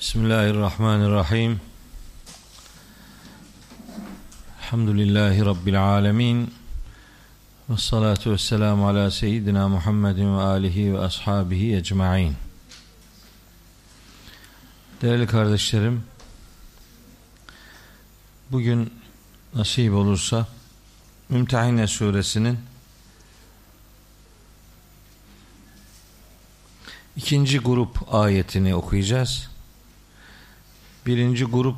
Bismillahirrahmanirrahim. Elhamdülillahi Rabbil alemin. Ve salatu ve selamu ala seyyidina Muhammedin ve alihi ve ashabihi ecma'in. Değerli kardeşlerim, bugün nasip olursa Mümtehine suresinin ikinci grup ayetini okuyacağız. Birinci grup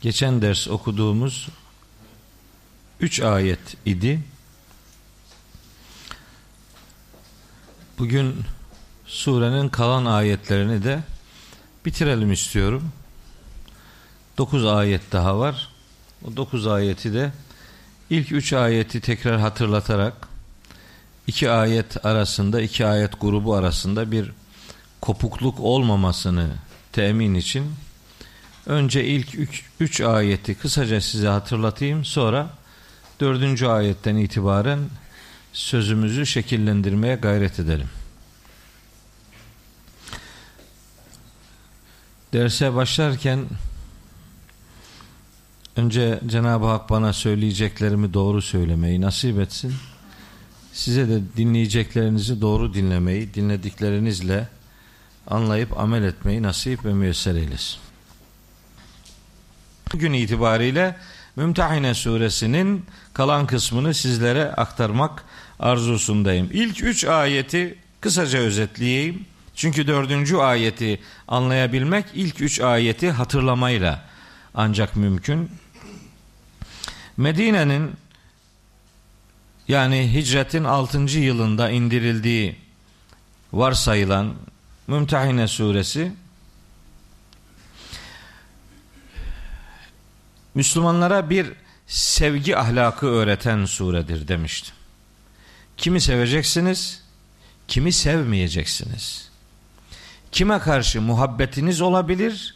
geçen ders okuduğumuz üç ayet idi. Bugün surenin kalan ayetlerini de bitirelim istiyorum. Dokuz ayet daha var. O dokuz ayeti de ilk üç ayeti tekrar hatırlatarak iki ayet arasında, iki ayet grubu arasında bir kopukluk olmamasını temin için önce ilk üç, üç ayeti kısaca size hatırlatayım. Sonra dördüncü ayetten itibaren sözümüzü şekillendirmeye gayret edelim. Derse başlarken önce Cenab-ı Hak bana söyleyeceklerimi doğru söylemeyi nasip etsin. Size de dinleyeceklerinizi doğru dinlemeyi, dinlediklerinizle anlayıp amel etmeyi nasip ve müyesser eylesin. Bugün itibariyle Mümtehine suresinin kalan kısmını sizlere aktarmak arzusundayım. İlk üç ayeti kısaca özetleyeyim. Çünkü dördüncü ayeti anlayabilmek ilk üç ayeti hatırlamayla ancak mümkün. Medine'nin yani hicretin 6. yılında indirildiği varsayılan Mümtehine suresi Müslümanlara bir sevgi ahlakı öğreten suredir demiştim. Kimi seveceksiniz, kimi sevmeyeceksiniz. Kime karşı muhabbetiniz olabilir,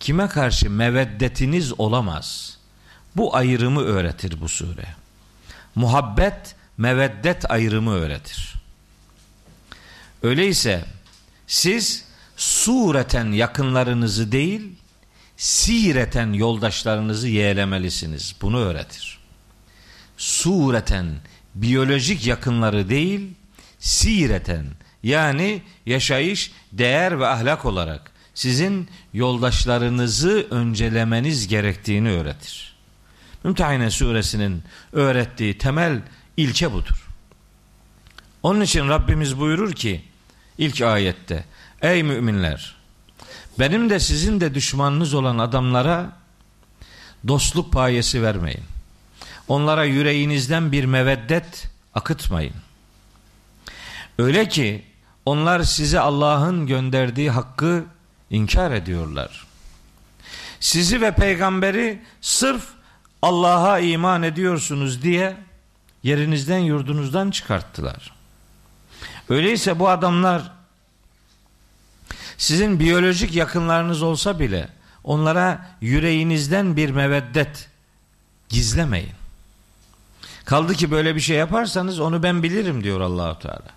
kime karşı meveddetiniz olamaz. Bu ayrımı öğretir bu sure. Muhabbet, meveddet ayrımı öğretir. Öyleyse siz sureten yakınlarınızı değil, sireten yoldaşlarınızı yeğlemelisiniz. Bunu öğretir. Sureten biyolojik yakınları değil, sireten yani yaşayış, değer ve ahlak olarak sizin yoldaşlarınızı öncelemeniz gerektiğini öğretir. Mümtehine suresinin öğrettiği temel ilke budur. Onun için Rabbimiz buyurur ki ilk ayette Ey müminler benim de sizin de düşmanınız olan adamlara dostluk payesi vermeyin. Onlara yüreğinizden bir meveddet akıtmayın. Öyle ki onlar size Allah'ın gönderdiği hakkı inkar ediyorlar. Sizi ve peygamberi sırf Allah'a iman ediyorsunuz diye yerinizden yurdunuzdan çıkarttılar. Öyleyse bu adamlar sizin biyolojik yakınlarınız olsa bile onlara yüreğinizden bir meveddet gizlemeyin. Kaldı ki böyle bir şey yaparsanız onu ben bilirim diyor Allahu Teala.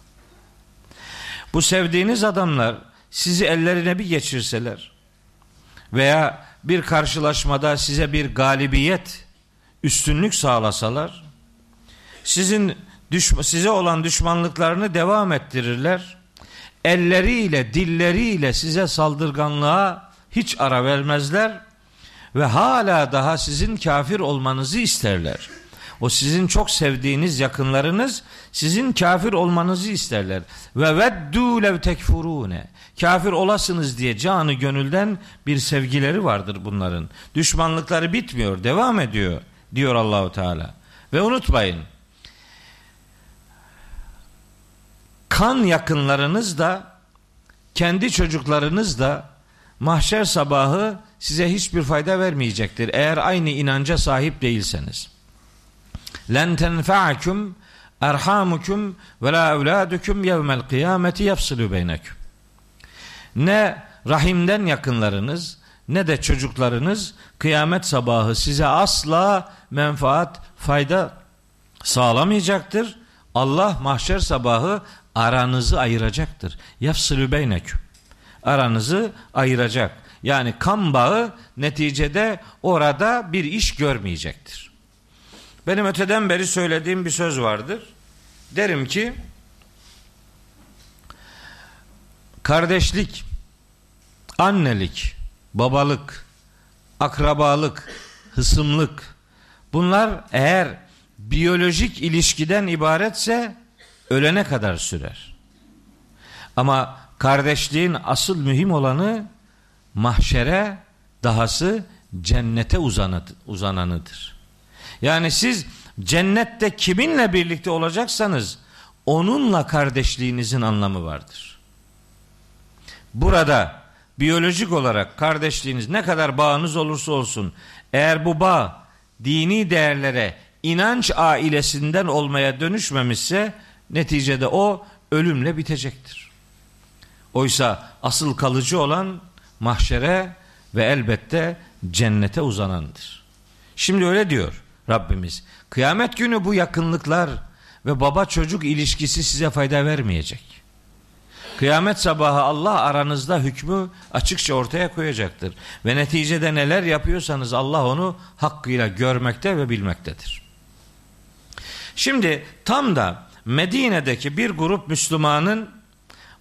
Bu sevdiğiniz adamlar sizi ellerine bir geçirseler veya bir karşılaşmada size bir galibiyet, üstünlük sağlasalar sizin size olan düşmanlıklarını devam ettirirler elleriyle, dilleriyle size saldırganlığa hiç ara vermezler ve hala daha sizin kafir olmanızı isterler. O sizin çok sevdiğiniz yakınlarınız sizin kafir olmanızı isterler. Ve veddu lev tekfurune. Kafir olasınız diye canı gönülden bir sevgileri vardır bunların. Düşmanlıkları bitmiyor, devam ediyor diyor Allahu Teala. Ve unutmayın kan yakınlarınız da kendi çocuklarınız da mahşer sabahı size hiçbir fayda vermeyecektir eğer aynı inanca sahip değilseniz. Len tenfa'akum erhamukum ve la evladukum yevmel kıyameti yafsilu beynekum. Ne rahimden yakınlarınız ne de çocuklarınız kıyamet sabahı size asla menfaat, fayda sağlamayacaktır. Allah mahşer sabahı aranızı ayıracaktır. Yafsılü beyneküm. aranızı ayıracak. Yani kan bağı neticede orada bir iş görmeyecektir. Benim öteden beri söylediğim bir söz vardır. Derim ki kardeşlik, annelik, babalık, akrabalık, hısımlık bunlar eğer biyolojik ilişkiden ibaretse ölene kadar sürer. Ama kardeşliğin asıl mühim olanı mahşere dahası cennete uzananıdır. Yani siz cennette kiminle birlikte olacaksanız onunla kardeşliğinizin anlamı vardır. Burada biyolojik olarak kardeşliğiniz ne kadar bağınız olursa olsun eğer bu bağ dini değerlere inanç ailesinden olmaya dönüşmemişse neticede o ölümle bitecektir. Oysa asıl kalıcı olan mahşere ve elbette cennete uzanandır. Şimdi öyle diyor Rabbimiz. Kıyamet günü bu yakınlıklar ve baba çocuk ilişkisi size fayda vermeyecek. Kıyamet sabahı Allah aranızda hükmü açıkça ortaya koyacaktır. Ve neticede neler yapıyorsanız Allah onu hakkıyla görmekte ve bilmektedir. Şimdi tam da Medine'deki bir grup Müslümanın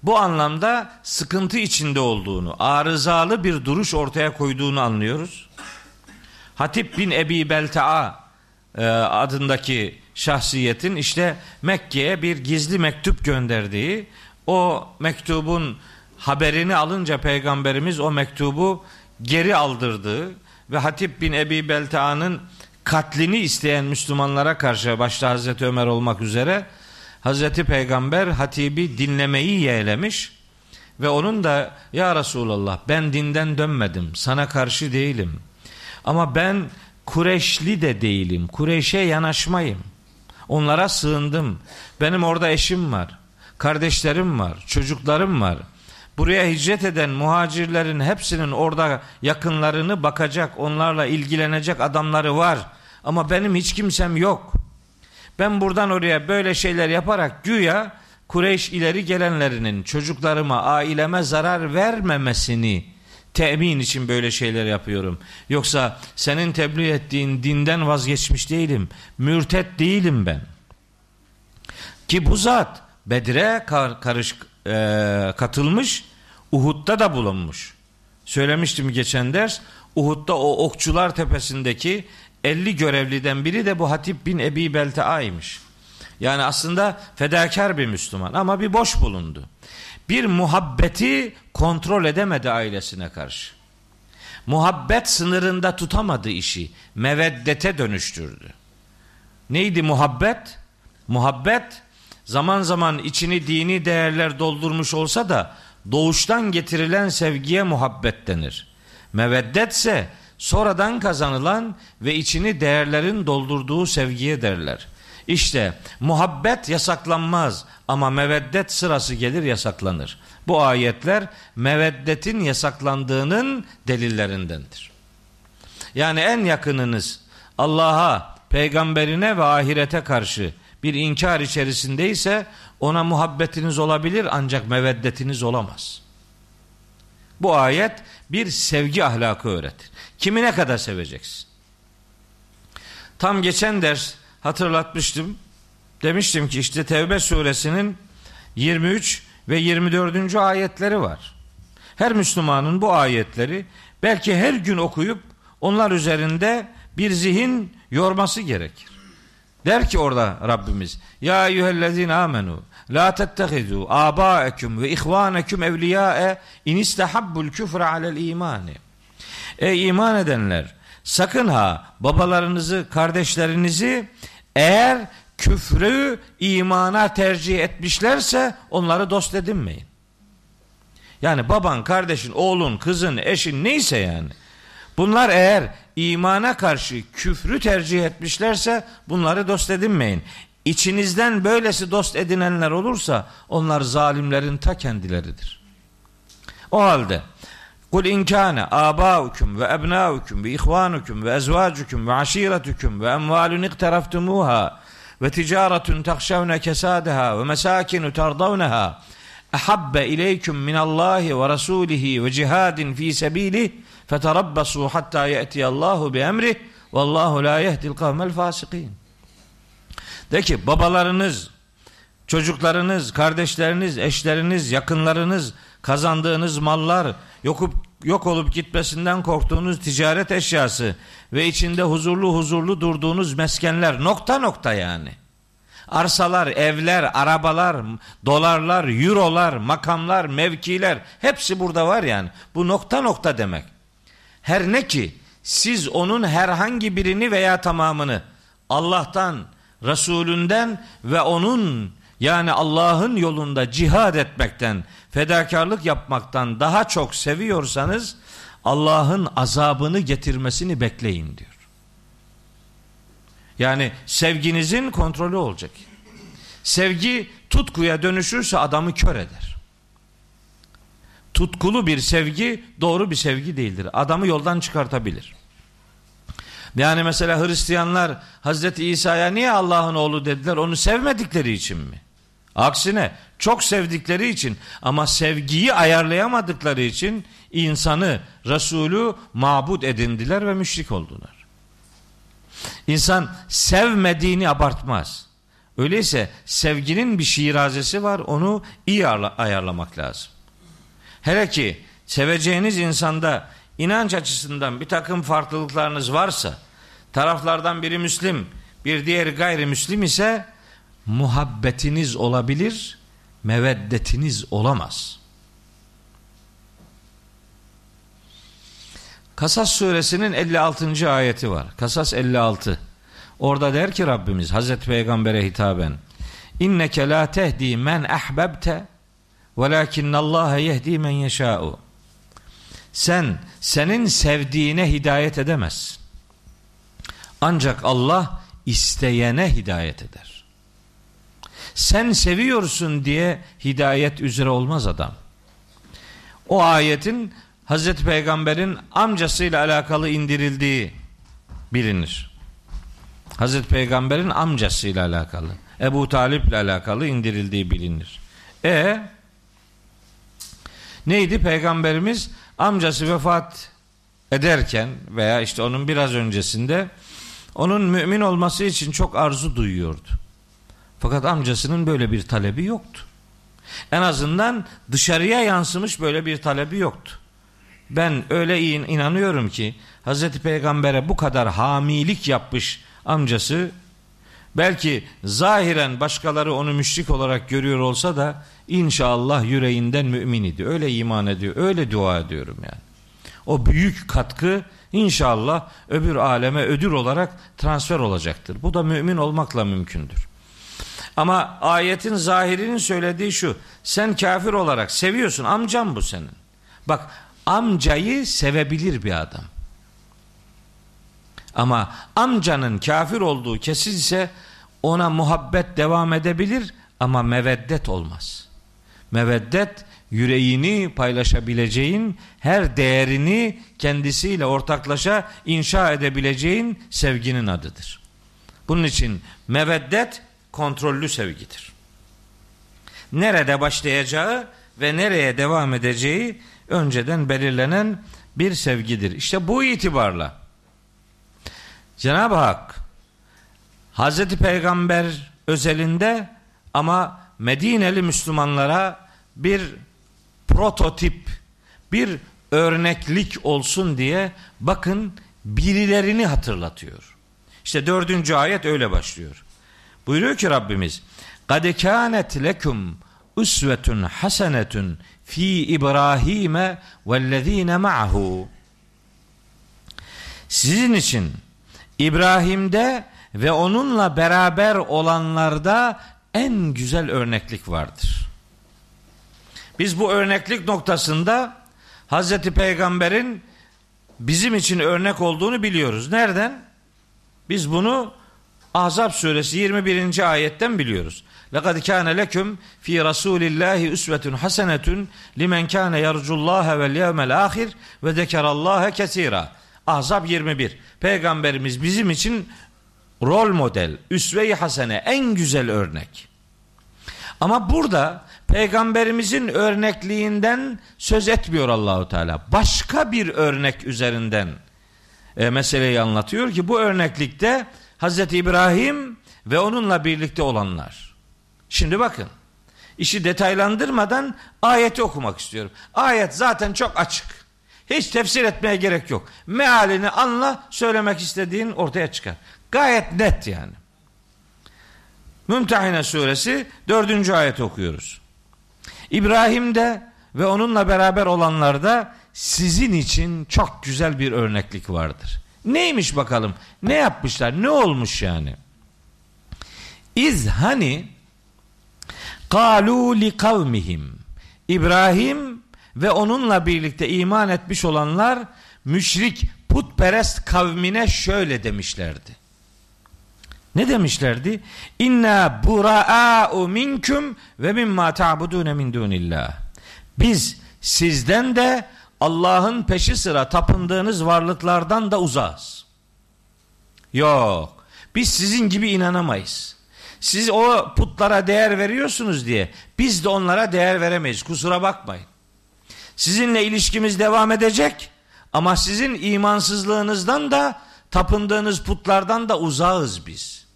bu anlamda sıkıntı içinde olduğunu, arızalı bir duruş ortaya koyduğunu anlıyoruz. Hatip bin Ebi Belta'a e, adındaki şahsiyetin işte Mekke'ye bir gizli mektup gönderdiği o mektubun haberini alınca peygamberimiz o mektubu geri aldırdığı ve Hatip bin Ebi Belta'nın katlini isteyen Müslümanlara karşı başta Hazreti Ömer olmak üzere Hazreti Peygamber Hatib'i dinlemeyi yeğlemiş ve onun da ya Resulallah ben dinden dönmedim sana karşı değilim. Ama ben Kureşli de değilim Kureyş'e yanaşmayım. Onlara sığındım. Benim orada eşim var kardeşlerim var çocuklarım var. Buraya hicret eden muhacirlerin hepsinin orada yakınlarını bakacak onlarla ilgilenecek adamları var. Ama benim hiç kimsem yok ben buradan oraya böyle şeyler yaparak güya Kureyş ileri gelenlerinin çocuklarıma, aileme zarar vermemesini temin için böyle şeyler yapıyorum. Yoksa senin tebliğ ettiğin dinden vazgeçmiş değilim. Mürtet değilim ben. Ki bu zat Bedir'e kar, karış e, katılmış, Uhud'da da bulunmuş. Söylemiştim geçen ders. Uhud'da o okçular tepesindeki 50 görevliden biri de bu Hatip bin Ebi Beltaa'ymış. Yani aslında fedakar bir Müslüman ama bir boş bulundu. Bir muhabbeti kontrol edemedi ailesine karşı. Muhabbet sınırında tutamadı işi. Meveddete dönüştürdü. Neydi muhabbet? Muhabbet zaman zaman içini dini değerler doldurmuş olsa da doğuştan getirilen sevgiye muhabbet denir. Meveddetse sonradan kazanılan ve içini değerlerin doldurduğu sevgiye derler. İşte muhabbet yasaklanmaz ama meveddet sırası gelir yasaklanır. Bu ayetler meveddetin yasaklandığının delillerindendir. Yani en yakınınız Allah'a, peygamberine ve ahirete karşı bir inkar içerisindeyse ona muhabbetiniz olabilir ancak meveddetiniz olamaz. Bu ayet bir sevgi ahlakı öğretir. Kimi ne kadar seveceksin? Tam geçen ders hatırlatmıştım. Demiştim ki işte Tevbe suresinin 23 ve 24. ayetleri var. Her Müslümanın bu ayetleri belki her gün okuyup onlar üzerinde bir zihin yorması gerekir. Der ki orada Rabbimiz Ya eyyühellezine amenu La tettehizu abaekum ve ihvanekum evliyâe in istehabbul küfre alel imani Ey iman edenler sakın ha babalarınızı kardeşlerinizi eğer küfrü imana tercih etmişlerse onları dost edinmeyin. Yani baban, kardeşin, oğlun, kızın, eşin neyse yani. Bunlar eğer imana karşı küfrü tercih etmişlerse bunları dost edinmeyin. İçinizden böylesi dost edinenler olursa onlar zalimlerin ta kendileridir. O halde Ve ezvacukum ve aşiretukum ve emvalun iktaraftumuha ve ticaretun takşavne kesadaha ve mesakinu tardavneha ehabbe ileyküm minallahi ve rasulihi ve cihadin fi sebilih feterabbasu hatta ye'tiyallahu bi emrih vallahu la yehdil kavmel fasikin. De ki babalarınız, çocuklarınız, kardeşleriniz, eşleriniz, yakınlarınız, kazandığınız mallar, yokup yok olup gitmesinden korktuğunuz ticaret eşyası ve içinde huzurlu huzurlu durduğunuz meskenler nokta nokta yani. Arsalar, evler, arabalar, dolarlar, eurolar, makamlar, mevkiler hepsi burada var yani. Bu nokta nokta demek. Her ne ki siz onun herhangi birini veya tamamını Allah'tan, Resulünden ve onun yani Allah'ın yolunda cihad etmekten, fedakarlık yapmaktan daha çok seviyorsanız Allah'ın azabını getirmesini bekleyin diyor. Yani sevginizin kontrolü olacak. Sevgi tutkuya dönüşürse adamı kör eder. Tutkulu bir sevgi doğru bir sevgi değildir. Adamı yoldan çıkartabilir. Yani mesela Hristiyanlar Hazreti İsa'ya niye Allah'ın oğlu dediler? Onu sevmedikleri için mi? Aksine çok sevdikleri için ama sevgiyi ayarlayamadıkları için insanı, Resulü mabut edindiler ve müşrik oldular. İnsan sevmediğini abartmaz. Öyleyse sevginin bir şirazesi var onu iyi ayarlamak lazım. Hele ki seveceğiniz insanda inanç açısından bir takım farklılıklarınız varsa taraflardan biri Müslim bir diğeri gayrimüslim ise muhabbetiniz olabilir meveddetiniz olamaz. Kasas suresinin 56. ayeti var. Kasas 56. Orada der ki Rabbimiz Hazreti Peygamber'e hitaben İnneke la tehdi men ahbebte velakinnallaha yehdi men yeşâ'u Sen senin sevdiğine hidayet edemezsin. Ancak Allah isteyene hidayet eder. Sen seviyorsun diye hidayet üzere olmaz adam. O ayetin Hazreti Peygamber'in amcasıyla alakalı indirildiği bilinir. Hazreti Peygamber'in amcasıyla alakalı, Ebu Talip ile alakalı indirildiği bilinir. E neydi peygamberimiz amcası vefat ederken veya işte onun biraz öncesinde onun mümin olması için çok arzu duyuyordu. Fakat amcasının böyle bir talebi yoktu. En azından dışarıya yansımış böyle bir talebi yoktu. Ben öyle inanıyorum ki Hazreti Peygamber'e bu kadar hamilik yapmış amcası belki zahiren başkaları onu müşrik olarak görüyor olsa da inşallah yüreğinden mümin idi. Öyle iman ediyor. Öyle dua ediyorum yani. O büyük katkı inşallah öbür aleme ödül olarak transfer olacaktır. Bu da mümin olmakla mümkündür. Ama ayetin zahirinin söylediği şu. Sen kafir olarak seviyorsun. Amcam bu senin. Bak amcayı sevebilir bir adam. Ama amcanın kafir olduğu kesin ise ona muhabbet devam edebilir ama meveddet olmaz. Meveddet yüreğini paylaşabileceğin, her değerini kendisiyle ortaklaşa inşa edebileceğin sevginin adıdır. Bunun için meveddet kontrollü sevgidir. Nerede başlayacağı ve nereye devam edeceği önceden belirlenen bir sevgidir. İşte bu itibarla Cenab-ı Hak Hazreti Peygamber özelinde ama Medineli Müslümanlara bir prototip, bir örneklik olsun diye bakın birilerini hatırlatıyor. İşte dördüncü ayet öyle başlıyor. Buyuruyor ki Rabbimiz قَدْ كَانَتْ لَكُمْ usvetun hasenetun fi İbrahim'e vellezine ma'hu. Sizin için İbrahim'de ve onunla beraber olanlarda en güzel örneklik vardır. Biz bu örneklik noktasında Hazreti Peygamber'in bizim için örnek olduğunu biliyoruz. Nereden? Biz bunu Ahzab suresi 21. ayetten biliyoruz. لَقَدْ كَانَ لَكُمْ ف۪ي رَسُولِ اللّٰهِ اُسْوَةٌ حَسَنَةٌ لِمَنْ كَانَ يَرْجُ اللّٰهَ وَالْيَوْمَ الْآخِرِ وَذَكَرَ اللّٰهَ كَثِيرًا Ahzab 21. Peygamberimiz bizim için rol model, üsve-i hasene, en güzel örnek. Ama burada peygamberimizin örnekliğinden söz etmiyor Allahu Teala. Başka bir örnek üzerinden e, meseleyi anlatıyor ki bu örneklikte Hazreti İbrahim ve onunla birlikte olanlar. Şimdi bakın. işi detaylandırmadan ayeti okumak istiyorum. Ayet zaten çok açık. Hiç tefsir etmeye gerek yok. Mealini anla, söylemek istediğin ortaya çıkar. Gayet net yani. Mümtehine suresi dördüncü ayet okuyoruz. İbrahim'de ve onunla beraber olanlarda sizin için çok güzel bir örneklik vardır. Neymiş bakalım? Ne yapmışlar? Ne olmuş yani? İz hani kalu li kavmihim İbrahim ve onunla birlikte iman etmiş olanlar müşrik putperest kavmine şöyle demişlerdi. Ne demişlerdi? İnna bura'u minkum ve mimma ta'budun min dunillah. Biz sizden de Allah'ın peşi sıra tapındığınız varlıklardan da uzağız. Yok. Biz sizin gibi inanamayız. Siz o putlara değer veriyorsunuz diye biz de onlara değer veremeyiz. Kusura bakmayın. Sizinle ilişkimiz devam edecek ama sizin imansızlığınızdan da tapındığınız putlardan da uzağız biz.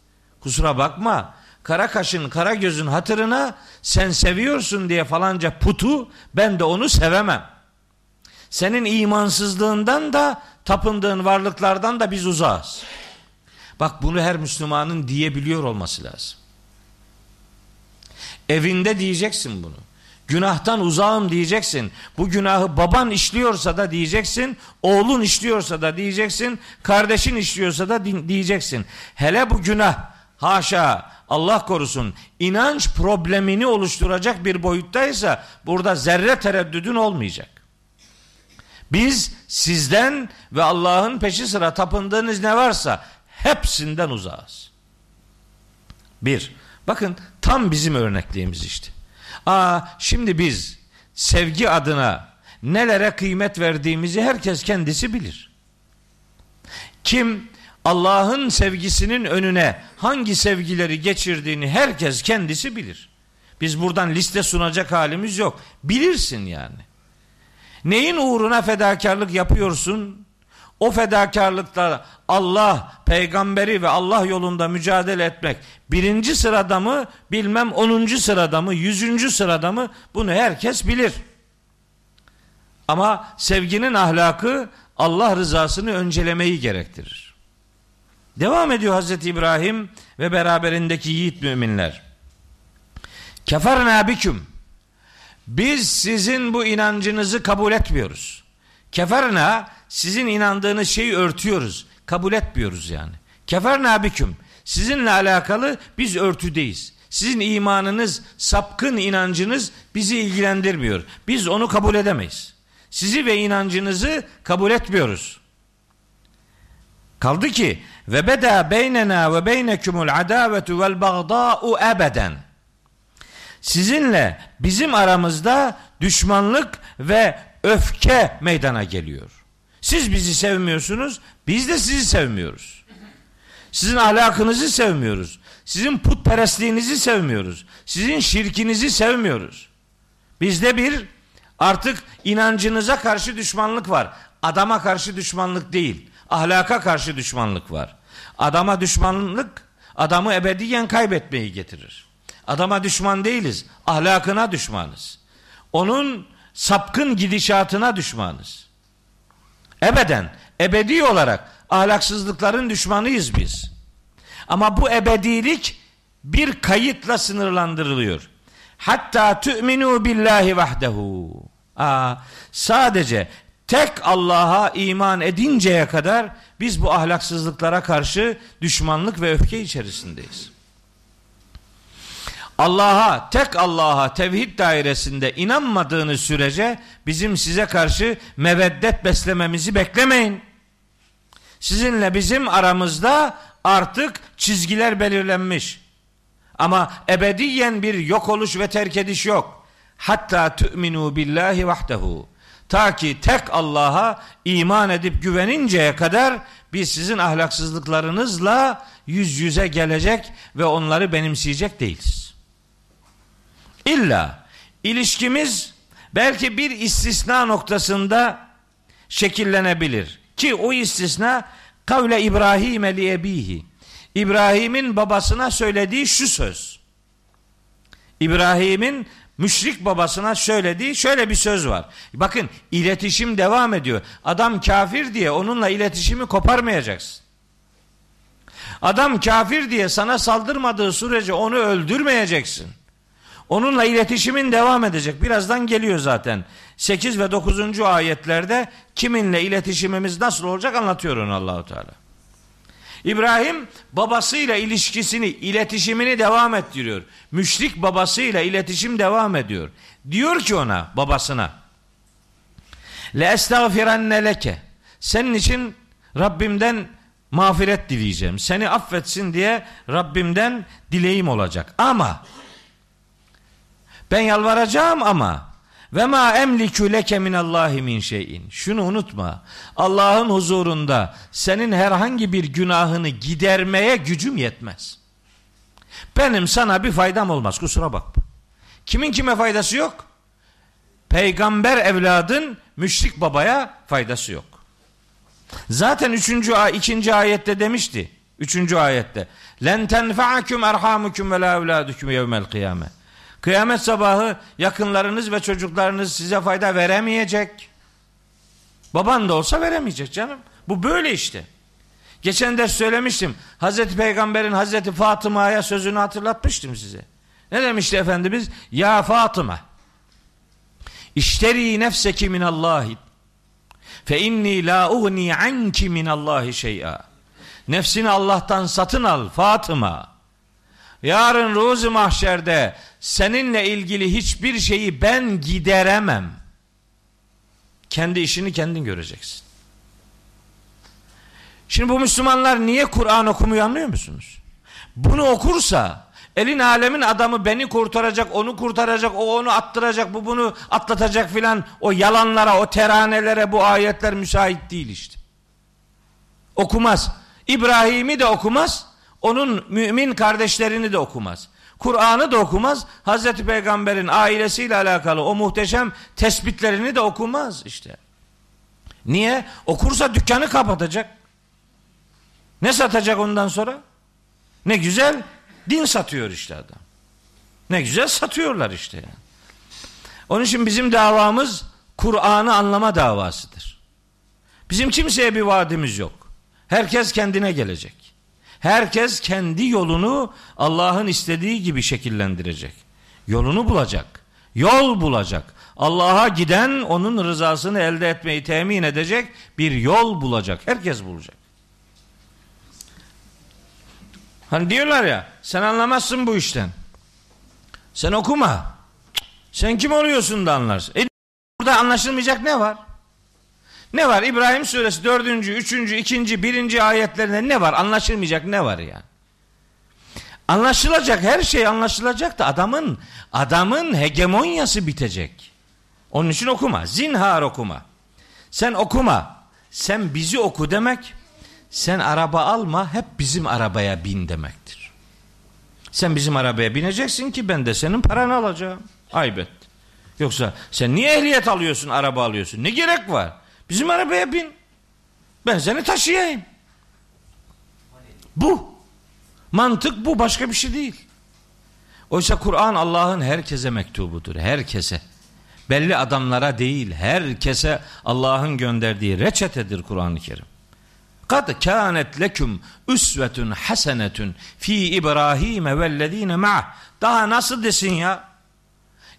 Kusura bakma. Kara kaşın, kara gözün hatırına sen seviyorsun diye falanca putu ben de onu sevemem. Senin imansızlığından da tapındığın varlıklardan da biz uzağız. Bak bunu her Müslümanın diyebiliyor olması lazım. Evinde diyeceksin bunu. Günahtan uzağım diyeceksin. Bu günahı baban işliyorsa da diyeceksin. Oğlun işliyorsa da diyeceksin. Kardeşin işliyorsa da diyeceksin. Hele bu günah haşa Allah korusun inanç problemini oluşturacak bir boyuttaysa burada zerre tereddüdün olmayacak. Biz sizden ve Allah'ın peşi sıra tapındığınız ne varsa hepsinden uzağız. Bir, bakın tam bizim örnekliğimiz işte. Aa, şimdi biz sevgi adına nelere kıymet verdiğimizi herkes kendisi bilir. Kim Allah'ın sevgisinin önüne hangi sevgileri geçirdiğini herkes kendisi bilir. Biz buradan liste sunacak halimiz yok. Bilirsin yani. Neyin uğruna fedakarlık yapıyorsun? O fedakarlıkta Allah, peygamberi ve Allah yolunda mücadele etmek birinci sırada mı, bilmem onuncu sırada mı, yüzüncü sırada mı bunu herkes bilir. Ama sevginin ahlakı Allah rızasını öncelemeyi gerektirir. Devam ediyor Hazreti İbrahim ve beraberindeki yiğit müminler. Keferna biküm biz sizin bu inancınızı kabul etmiyoruz. Keferna sizin inandığınız şeyi örtüyoruz. Kabul etmiyoruz yani. Keferna biküm. Sizinle alakalı biz örtüdeyiz. Sizin imanınız, sapkın inancınız bizi ilgilendirmiyor. Biz onu kabul edemeyiz. Sizi ve inancınızı kabul etmiyoruz. Kaldı ki ve beda beynena ve beynekumul adavetu vel bagda'u ebeden sizinle bizim aramızda düşmanlık ve öfke meydana geliyor. Siz bizi sevmiyorsunuz, biz de sizi sevmiyoruz. Sizin ahlakınızı sevmiyoruz. Sizin putperestliğinizi sevmiyoruz. Sizin şirkinizi sevmiyoruz. Bizde bir artık inancınıza karşı düşmanlık var. Adama karşı düşmanlık değil. Ahlaka karşı düşmanlık var. Adama düşmanlık adamı ebediyen kaybetmeyi getirir. Adama düşman değiliz. Ahlakına düşmanız. Onun sapkın gidişatına düşmanız. Ebeden, ebedi olarak ahlaksızlıkların düşmanıyız biz. Ama bu ebedilik bir kayıtla sınırlandırılıyor. Hatta tu'minu billahi vahdehu. Aa, sadece tek Allah'a iman edinceye kadar biz bu ahlaksızlıklara karşı düşmanlık ve öfke içerisindeyiz. Allah'a, tek Allah'a tevhid dairesinde inanmadığınız sürece bizim size karşı meveddet beslememizi beklemeyin. Sizinle bizim aramızda artık çizgiler belirlenmiş. Ama ebediyen bir yok oluş ve terk ediş yok. Hatta tu'minu billahi vahdehu. Ta ki tek Allah'a iman edip güveninceye kadar biz sizin ahlaksızlıklarınızla yüz yüze gelecek ve onları benimseyecek değiliz. İlla ilişkimiz belki bir istisna noktasında şekillenebilir. Ki o istisna kavle İbrahim li ebihi. İbrahim'in babasına söylediği şu söz. İbrahim'in müşrik babasına söylediği şöyle bir söz var. Bakın iletişim devam ediyor. Adam kafir diye onunla iletişimi koparmayacaksın. Adam kafir diye sana saldırmadığı sürece onu öldürmeyeceksin. Onunla iletişimin devam edecek. Birazdan geliyor zaten. 8 ve 9. ayetlerde kiminle iletişimimiz nasıl olacak anlatıyor onu Allahu Teala. İbrahim babasıyla ilişkisini, iletişimini devam ettiriyor. Müşrik babasıyla iletişim devam ediyor. Diyor ki ona, babasına. Le estağfirenne leke. Senin için Rabbimden mağfiret dileyeceğim. Seni affetsin diye Rabbimden dileğim olacak. Ama ben yalvaracağım ama ve ma emliku leke minallahi min şeyin. Şunu unutma. Allah'ın huzurunda senin herhangi bir günahını gidermeye gücüm yetmez. Benim sana bir faydam olmaz. Kusura bakma. Kimin kime faydası yok? Peygamber evladın müşrik babaya faydası yok. Zaten üçüncü, ikinci ayette demişti. Üçüncü ayette. Len tenfa'akum erhamukum ve la evladukum yevmel kıyamet. Kıyamet sabahı yakınlarınız ve çocuklarınız size fayda veremeyecek. Baban da olsa veremeyecek canım. Bu böyle işte. Geçen ders söylemiştim. Hazreti Peygamber'in Hazreti Fatıma'ya sözünü hatırlatmıştım size. Ne demişti Efendimiz? Ya Fatıma İşteri nefseki minallahi fe inni la ugni anki minallahi şey'a. Nefsini Allah'tan satın al Fatıma. Yarın ruzu mahşerde seninle ilgili hiçbir şeyi ben gideremem. Kendi işini kendin göreceksin. Şimdi bu Müslümanlar niye Kur'an okumuyor anlıyor musunuz? Bunu okursa elin alemin adamı beni kurtaracak, onu kurtaracak, o onu attıracak, bu bunu atlatacak filan o yalanlara, o teranelere bu ayetler müsait değil işte. Okumaz. İbrahim'i de okumaz, onun mümin kardeşlerini de okumaz. Kur'an'ı da okumaz. Hazreti Peygamber'in ailesiyle alakalı o muhteşem tespitlerini de okumaz işte. Niye? Okursa dükkanı kapatacak. Ne satacak ondan sonra? Ne güzel din satıyor işte adam. Ne güzel satıyorlar işte. Onun için bizim davamız Kur'an'ı anlama davasıdır. Bizim kimseye bir vaadimiz yok. Herkes kendine gelecek. Herkes kendi yolunu Allah'ın istediği gibi şekillendirecek. Yolunu bulacak. Yol bulacak. Allah'a giden onun rızasını elde etmeyi temin edecek bir yol bulacak. Herkes bulacak. Hani diyorlar ya sen anlamazsın bu işten. Sen okuma. Sen kim oluyorsun da anlarsın. E, burada anlaşılmayacak ne var? Ne var? İbrahim suresi dördüncü, üçüncü, ikinci, birinci ayetlerinde ne var? Anlaşılmayacak ne var ya? Anlaşılacak her şey anlaşılacak da adamın adamın hegemonyası bitecek. Onun için okuma. Zinhar okuma. Sen okuma. Sen bizi oku demek. Sen araba alma hep bizim arabaya bin demektir. Sen bizim arabaya bineceksin ki ben de senin paranı alacağım. Aybet. Yoksa sen niye ehliyet alıyorsun, araba alıyorsun? Ne gerek var? Bizim arabaya bin. Ben seni taşıyayım. Bu. Mantık bu başka bir şey değil. Oysa Kur'an Allah'ın herkese mektubudur. Herkese. Belli adamlara değil, herkese Allah'ın gönderdiği reçetedir Kur'an-ı Kerim. Kad kânet leküm üsvetun hasenetun fi İbrahim vellezine ma'ah. Daha nasıl desin ya?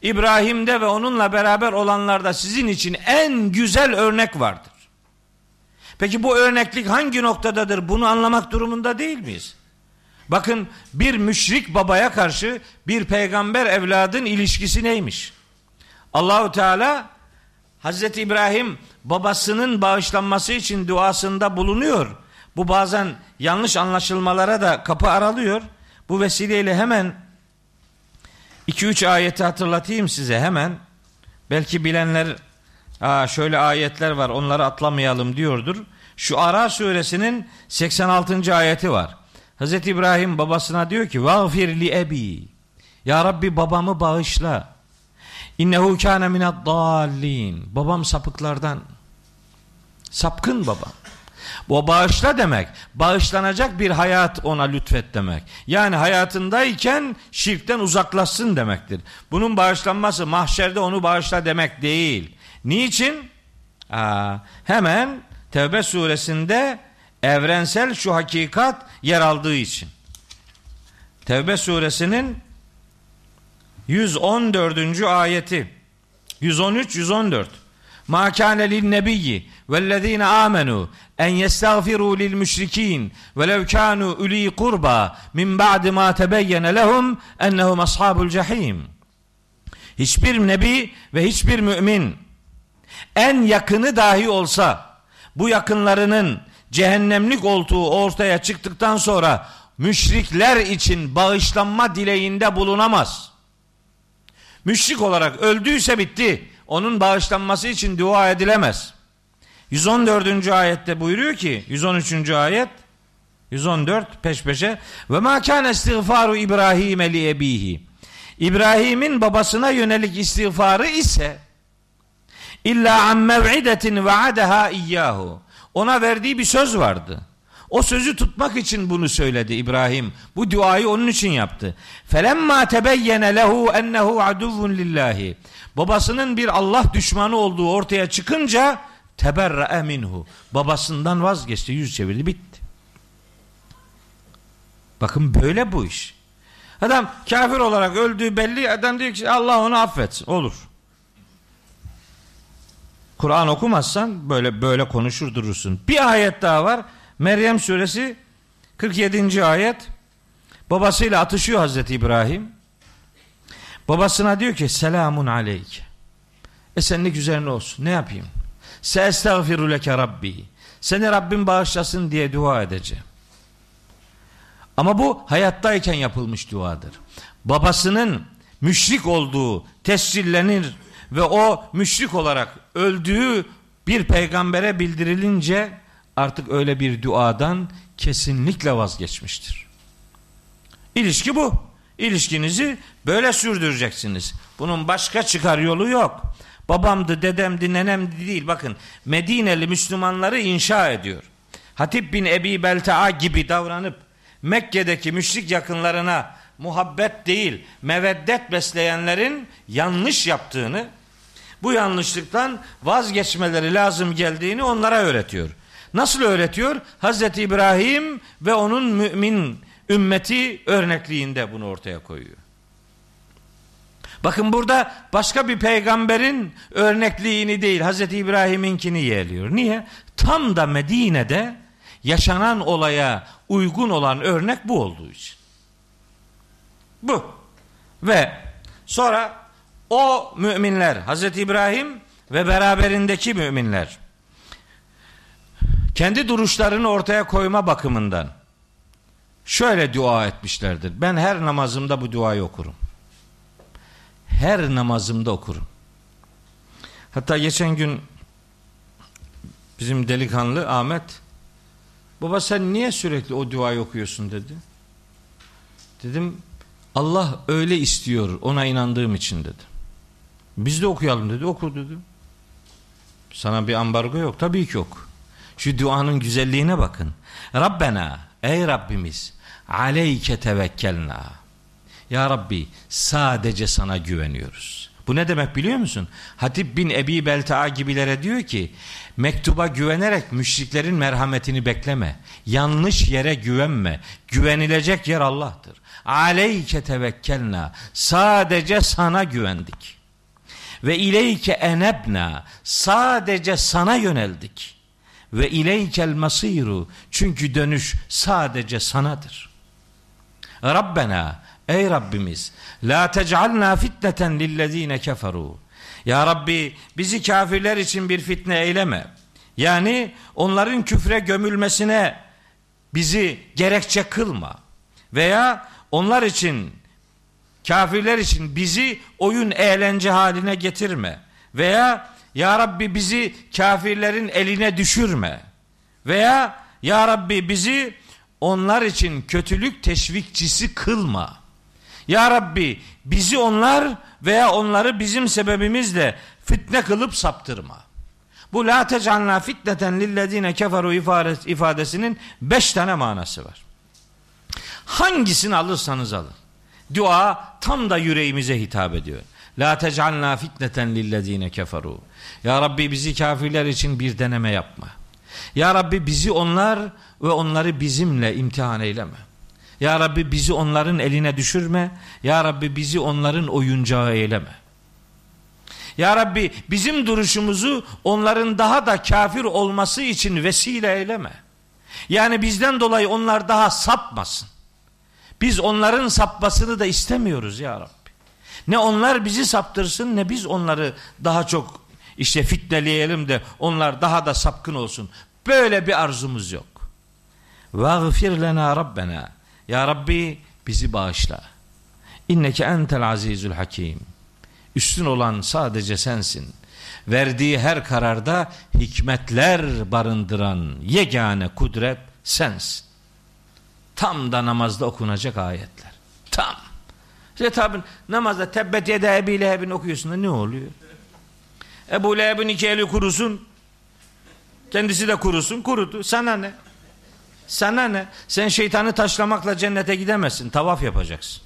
İbrahim'de ve onunla beraber olanlarda sizin için en güzel örnek vardır. Peki bu örneklik hangi noktadadır? Bunu anlamak durumunda değil miyiz? Bakın bir müşrik babaya karşı bir peygamber evladın ilişkisi neymiş? Allahu Teala Hazreti İbrahim babasının bağışlanması için duasında bulunuyor. Bu bazen yanlış anlaşılmalara da kapı aralıyor. Bu vesileyle hemen 2-3 ayeti hatırlatayım size hemen. Belki bilenler Aa, şöyle ayetler var onları atlamayalım diyordur. Şu Ara suresinin 86. ayeti var. Hz. İbrahim babasına diyor ki Vâfir li ebi Ya Rabbi babamı bağışla. İnnehu kâne mined dallin. Babam sapıklardan. Sapkın baba. Bu bağışla demek, bağışlanacak bir hayat ona lütfet demek. Yani hayatındayken şirkten uzaklaşsın demektir. Bunun bağışlanması mahşerde onu bağışla demek değil. Niçin? Aa, hemen Tevbe suresinde evrensel şu hakikat yer aldığı için. Tevbe suresinin 114. ayeti 113 114 Ma kana lin nebiyyi vellezine amenu en yestağfiru lil müşrikin velev kanu uli kurba min ba'di ma tebeyyene lehum ennehum ashabul cehim. Hiçbir nebi ve hiçbir mümin en yakını dahi olsa bu yakınlarının cehennemlik olduğu ortaya çıktıktan sonra müşrikler için bağışlanma dileğinde bulunamaz. Müşrik olarak öldüyse bitti. Onun bağışlanması için dua edilemez. 114. ayette buyuruyor ki 113. ayet 114 peş peşe ve ma kana istiğfaru İbrahim li ebihi. İbrahim'in babasına yönelik istiğfarı ise illa an mev'idetin vaadaha iyyahu. Ona verdiği bir söz vardı. O sözü tutmak için bunu söyledi İbrahim. Bu duayı onun için yaptı. Felemma tebeyyene lehu ennehu aduvun lillahi. Babasının bir Allah düşmanı olduğu ortaya çıkınca teberra minhu. Babasından vazgeçti, yüz çevirdi, bitti. Bakın böyle bu iş. Adam kafir olarak öldüğü belli. Adam diyor ki Allah onu affetsin. Olur. Kur'an okumazsan böyle böyle konuşur durursun. Bir ayet daha var. Meryem suresi 47. ayet. Babasıyla atışıyor Hazreti İbrahim. Babasına diyor ki selamun aleyke. Esenlik üzerine olsun. Ne yapayım? Se estağfiru leke rabbi. Seni Rabbim bağışlasın diye dua edeceğim. Ama bu hayattayken yapılmış duadır. Babasının müşrik olduğu tescillenir ve o müşrik olarak öldüğü bir peygambere bildirilince artık öyle bir duadan kesinlikle vazgeçmiştir. İlişki bu. İlişkinizi böyle sürdüreceksiniz. Bunun başka çıkar yolu yok. Babamdı, dedemdi, nenemdi değil. Bakın Medineli Müslümanları inşa ediyor. Hatip bin Ebi Belta'a gibi davranıp Mekke'deki müşrik yakınlarına muhabbet değil, meveddet besleyenlerin yanlış yaptığını, bu yanlışlıktan vazgeçmeleri lazım geldiğini onlara öğretiyor. Nasıl öğretiyor? Hazreti İbrahim ve onun mümin ümmeti örnekliğinde bunu ortaya koyuyor. Bakın burada başka bir peygamberin örnekliğini değil Hazreti İbrahim'inkini yeğliyor. Niye? Tam da Medine'de yaşanan olaya uygun olan örnek bu olduğu için. Bu. Ve sonra o müminler Hazreti İbrahim ve beraberindeki müminler kendi duruşlarını ortaya koyma bakımından şöyle dua etmişlerdir. Ben her namazımda bu duayı okurum. Her namazımda okurum. Hatta geçen gün bizim delikanlı Ahmet baba sen niye sürekli o duayı okuyorsun dedi. Dedim Allah öyle istiyor ona inandığım için dedi. Biz de okuyalım dedi oku dedi. Sana bir ambargo yok tabii ki yok. Şu duanın güzelliğine bakın. Rabbena ey Rabbimiz aleyke tevekkelna. Ya Rabbi sadece sana güveniyoruz. Bu ne demek biliyor musun? Hatip bin Ebi Belta'a gibilere diyor ki mektuba güvenerek müşriklerin merhametini bekleme. Yanlış yere güvenme. Güvenilecek yer Allah'tır. Aleyke tevekkelna. Sadece sana güvendik. Ve ileyke enebna. Sadece sana yöneldik. Ve ileykel masiru. Çünkü dönüş sadece sanadır. Rabbena ey Rabbimiz la tec'alna fitneten lillezine keferu. Ya Rabbi bizi kafirler için bir fitne eyleme. Yani onların küfre gömülmesine bizi gerekçe kılma. Veya onlar için kafirler için bizi oyun eğlence haline getirme. Veya Ya Rabbi bizi kafirlerin eline düşürme. Veya Ya Rabbi bizi onlar için kötülük teşvikçisi kılma. Ya Rabbi bizi onlar veya onları bizim sebebimizle fitne kılıp saptırma. Bu la tecalna fitneten lillezine keferu ifadesinin beş tane manası var. Hangisini alırsanız alın. Dua tam da yüreğimize hitap ediyor. La tecalna fitneten lillezine keferu. Ya Rabbi bizi kafirler için bir deneme yapma. Ya Rabbi bizi onlar ve onları bizimle imtihan eyleme. Ya Rabbi bizi onların eline düşürme. Ya Rabbi bizi onların oyuncağı eyleme. Ya Rabbi bizim duruşumuzu onların daha da kafir olması için vesile eyleme. Yani bizden dolayı onlar daha sapmasın. Biz onların sapmasını da istemiyoruz ya Rabbi. Ne onlar bizi saptırsın ne biz onları daha çok işte fitneleyelim de onlar daha da sapkın olsun. Böyle bir arzumuz yok. Vagfir lena Rabbena. Ya Rabbi bizi bağışla. İnneke entel azizül hakim. Üstün olan sadece sensin. Verdiği her kararda hikmetler barındıran yegane kudret sensin. Tam da namazda okunacak ayetler. Tam. İşte tabi namazda tebbet yede Ebi Leheb'in okuyorsun da ne oluyor? Ebu Leheb'in iki eli kurusun. Kendisi de kurusun. Kurudu. Sana ne? Sana ne? Sen şeytanı taşlamakla cennete gidemezsin. Tavaf yapacaksın.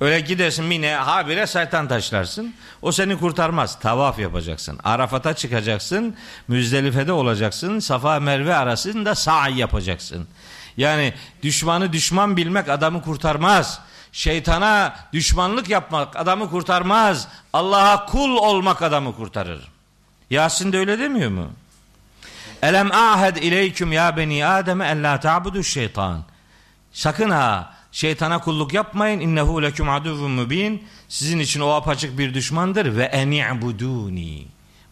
Öyle gidersin mine habire şeytan taşlarsın. O seni kurtarmaz. Tavaf yapacaksın. Arafat'a çıkacaksın. Müzdelife'de olacaksın. Safa Merve arasında sa'i yapacaksın. Yani düşmanı düşman bilmek adamı kurtarmaz. Şeytana düşmanlık yapmak adamı kurtarmaz. Allah'a kul olmak adamı kurtarır. Yasin de öyle demiyor mu? Elem ahed ileyküm ya beni Adem en la ta'budu şeytan. Sakın ha şeytana kulluk yapmayın. İnnehu leküm aduvun mübin. Sizin için o apaçık bir düşmandır ve eni'buduni.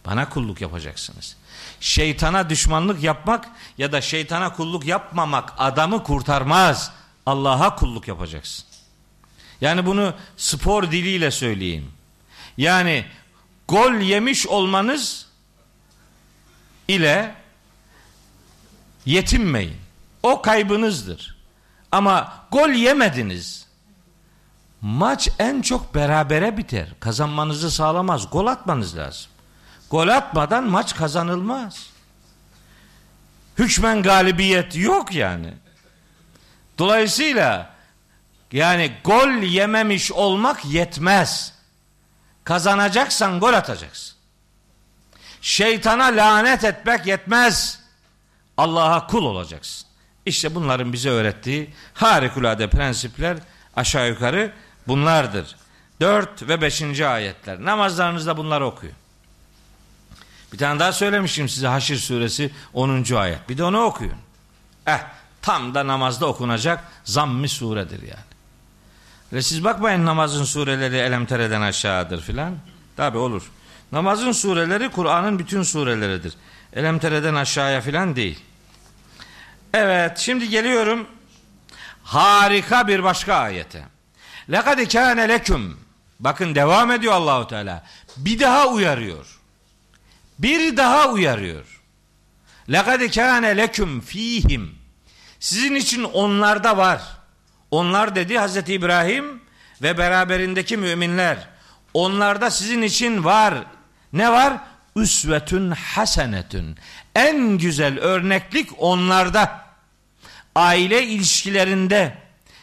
Bana kulluk yapacaksınız. Şeytana düşmanlık yapmak ya da şeytana kulluk yapmamak adamı kurtarmaz. Allah'a kulluk yapacaksın. Yani bunu spor diliyle söyleyeyim. Yani gol yemiş olmanız ile yetinmeyin. O kaybınızdır. Ama gol yemediniz. Maç en çok berabere biter. Kazanmanızı sağlamaz. Gol atmanız lazım. Gol atmadan maç kazanılmaz. Hükmen galibiyet yok yani. Dolayısıyla yani gol yememiş olmak yetmez. Kazanacaksan gol atacaksın. Şeytana lanet etmek yetmez. Allah'a kul olacaksın. İşte bunların bize öğrettiği harikulade prensipler aşağı yukarı bunlardır. 4 ve 5. ayetler. Namazlarınızda bunları okuyun. Bir tane daha söylemişim size Haşir suresi 10. ayet. Bir de onu okuyun. Eh tam da namazda okunacak zammi suredir yani. Ve siz bakmayın namazın sureleri elemtereden aşağıdır filan. Tabi olur. Namazın sureleri Kur'an'ın bütün sureleridir. Elemtereden aşağıya filan değil. Evet şimdi geliyorum harika bir başka ayete. Lekad kâne leküm. Bakın devam ediyor Allahu Teala. Bir daha uyarıyor. Bir daha uyarıyor. Lekad kâne leküm fihim. Sizin için onlarda var. Onlar dedi Hazreti İbrahim ve beraberindeki müminler. Onlarda sizin için var. Ne var? Üsvetün hasenetün. En güzel örneklik onlarda. Aile ilişkilerinde,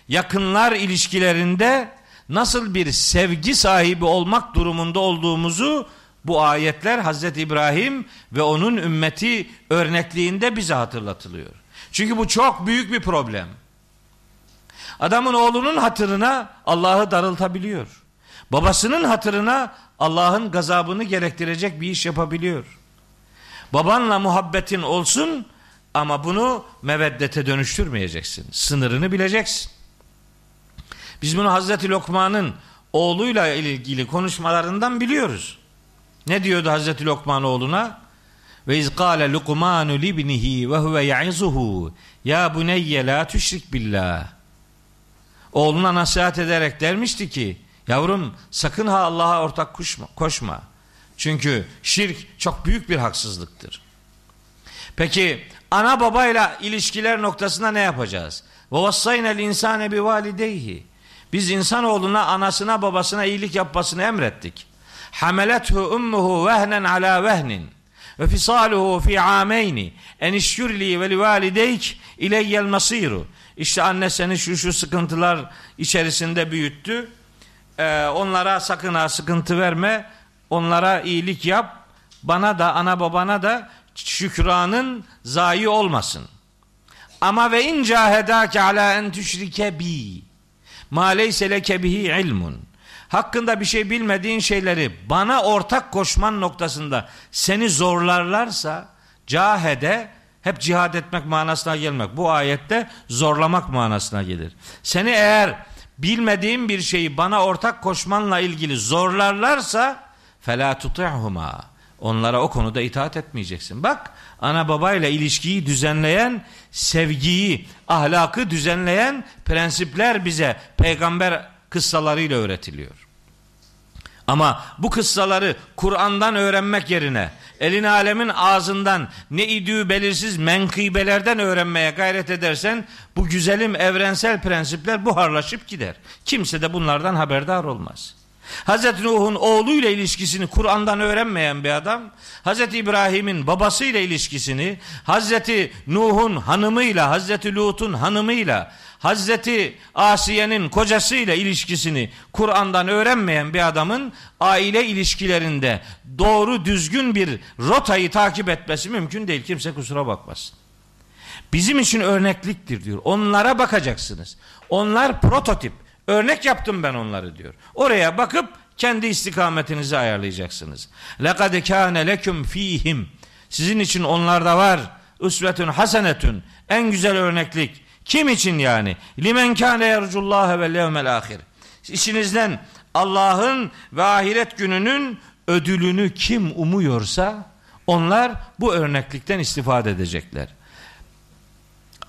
yakınlar ilişkilerinde nasıl bir sevgi sahibi olmak durumunda olduğumuzu bu ayetler Hazreti İbrahim ve onun ümmeti örnekliğinde bize hatırlatılıyor. Çünkü bu çok büyük bir problem. Adamın oğlunun hatırına Allah'ı darıltabiliyor. Babasının hatırına Allah'ın gazabını gerektirecek bir iş yapabiliyor. Babanla muhabbetin olsun ama bunu meveddete dönüştürmeyeceksin. Sınırını bileceksin. Biz bunu Hazreti Lokman'ın oğluyla ilgili konuşmalarından biliyoruz. Ne diyordu Hazreti Lokman oğluna? Ve iz kâle Lukmanu libnihi ve huve ya'izuhu ya buneyye la tüşrik billah. Oğluna nasihat ederek dermişti ki yavrum sakın ha Allah'a ortak koşma, koşma. Çünkü şirk çok büyük bir haksızlıktır. Peki ana babayla ilişkiler noktasında ne yapacağız? İnsane bi valideyhi. Biz insanoğluna anasına babasına iyilik yapmasını emrettik. Vehnen ala vehnin ve fisaluhu fi ameyni en işkürli ve livalideyk ileyyel masiru. İşte anne seni şu şu sıkıntılar içerisinde büyüttü. Ee, onlara sakın ha sıkıntı verme. Onlara iyilik yap. Bana da ana babana da şükranın zayi olmasın. Ama ve in cahedake ala en tüşrike bi ma leyse leke bihi ilmun. Hakkında bir şey bilmediğin şeyleri bana ortak koşman noktasında seni zorlarlarsa cahede hep cihad etmek manasına gelmek. Bu ayette zorlamak manasına gelir. Seni eğer bilmediğin bir şeyi bana ortak koşmanla ilgili zorlarlarsa fela tuti'huma. Onlara o konuda itaat etmeyeceksin. Bak ana babayla ilişkiyi düzenleyen, sevgiyi, ahlakı düzenleyen prensipler bize peygamber kıssalarıyla öğretiliyor. Ama bu kıssaları Kur'an'dan öğrenmek yerine elin alemin ağzından ne idüğü belirsiz menkıbelerden öğrenmeye gayret edersen bu güzelim evrensel prensipler buharlaşıp gider. Kimse de bunlardan haberdar olmaz. Hazreti Nuh'un oğluyla ilişkisini Kur'an'dan öğrenmeyen bir adam, Hazreti İbrahim'in babasıyla ilişkisini, Hazreti Nuh'un hanımıyla, Hazreti Lut'un hanımıyla, Hazreti Asiye'nin kocasıyla ilişkisini Kur'an'dan öğrenmeyen bir adamın aile ilişkilerinde doğru düzgün bir rotayı takip etmesi mümkün değil. Kimse kusura bakmasın. Bizim için örnekliktir diyor. Onlara bakacaksınız. Onlar prototip. Örnek yaptım ben onları diyor. Oraya bakıp kendi istikametinizi ayarlayacaksınız. Lekad kâne leküm fihim. Sizin için onlarda var. Üsvetün hasenetün. En güzel örneklik. Kim için yani? Limen kâne yercullâhe ve levmel ahir. İçinizden Allah'ın ve ahiret gününün ödülünü kim umuyorsa onlar bu örneklikten istifade edecekler.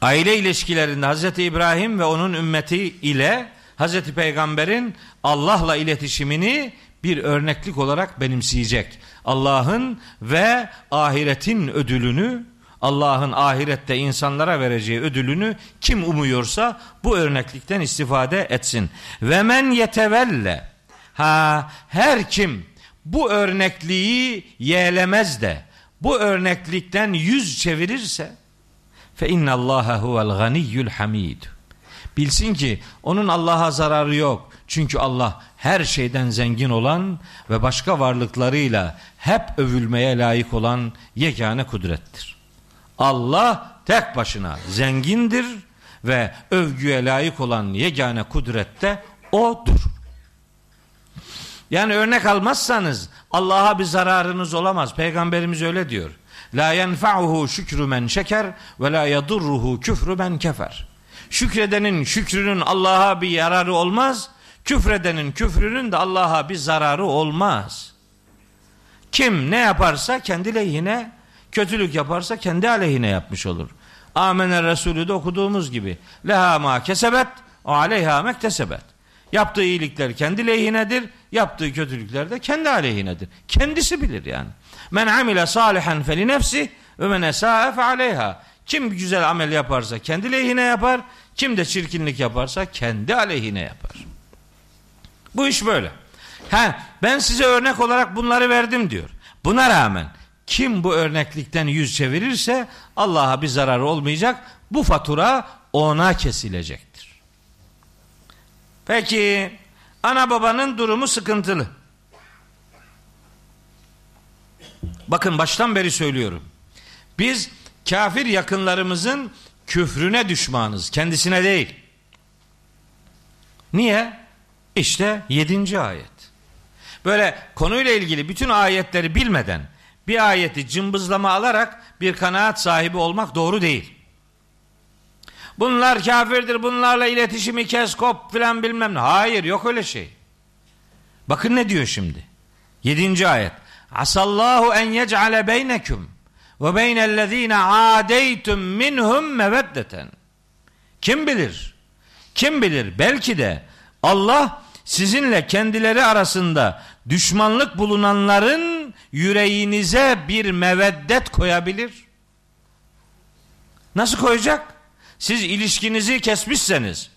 Aile ilişkilerinde Hz. İbrahim ve onun ümmeti ile Hz. Peygamber'in Allah'la iletişimini bir örneklik olarak benimseyecek. Allah'ın ve ahiretin ödülünü Allah'ın ahirette insanlara vereceği ödülünü kim umuyorsa bu örneklikten istifade etsin. Ve men yetevelle ha her kim bu örnekliği yeğlemez de bu örneklikten yüz çevirirse fe innallaha huvel ganiyyul hamid. Bilsin ki onun Allah'a zararı yok. Çünkü Allah her şeyden zengin olan ve başka varlıklarıyla hep övülmeye layık olan yegane kudrettir. Allah tek başına zengindir ve övgüye layık olan yegane kudrette odur. Yani örnek almazsanız Allah'a bir zararınız olamaz. Peygamberimiz öyle diyor. La yenfa'uhu şükrü men şeker ve la yadurruhu küfrü men kefer. Şükredenin şükrünün Allah'a bir yararı olmaz. Küfredenin küfrünün de Allah'a bir zararı olmaz. Kim ne yaparsa kendi lehine, kötülük yaparsa kendi aleyhine yapmış olur. Amener Resulü de okuduğumuz gibi. Leha ma kesebet, o aleyha mektesebet. Yaptığı iyilikler kendi lehinedir, yaptığı kötülükler de kendi aleyhinedir. Kendisi bilir yani. Men amile salihan feli nefsi ve men esa'e aleyha. Kim güzel amel yaparsa kendi lehine yapar, kim de çirkinlik yaparsa kendi aleyhine yapar. Bu iş böyle. Ha, ben size örnek olarak bunları verdim diyor. Buna rağmen kim bu örneklikten yüz çevirirse Allah'a bir zararı olmayacak. Bu fatura ona kesilecektir. Peki ana babanın durumu sıkıntılı. Bakın baştan beri söylüyorum. Biz kafir yakınlarımızın küfrüne düşmanız. Kendisine değil. Niye? İşte yedinci ayet. Böyle konuyla ilgili bütün ayetleri bilmeden bir ayeti cımbızlama alarak bir kanaat sahibi olmak doğru değil. Bunlar kafirdir, bunlarla iletişimi kes, kop filan bilmem ne. Hayır, yok öyle şey. Bakın ne diyor şimdi. Yedinci ayet. Asallahu en yec'ale beyneküm ve beynellezine adeytum minhum meveddeten. Kim bilir? Kim bilir? Belki de Allah sizinle kendileri arasında düşmanlık bulunanların yüreğinize bir meveddet koyabilir. Nasıl koyacak? Siz ilişkinizi kesmişseniz,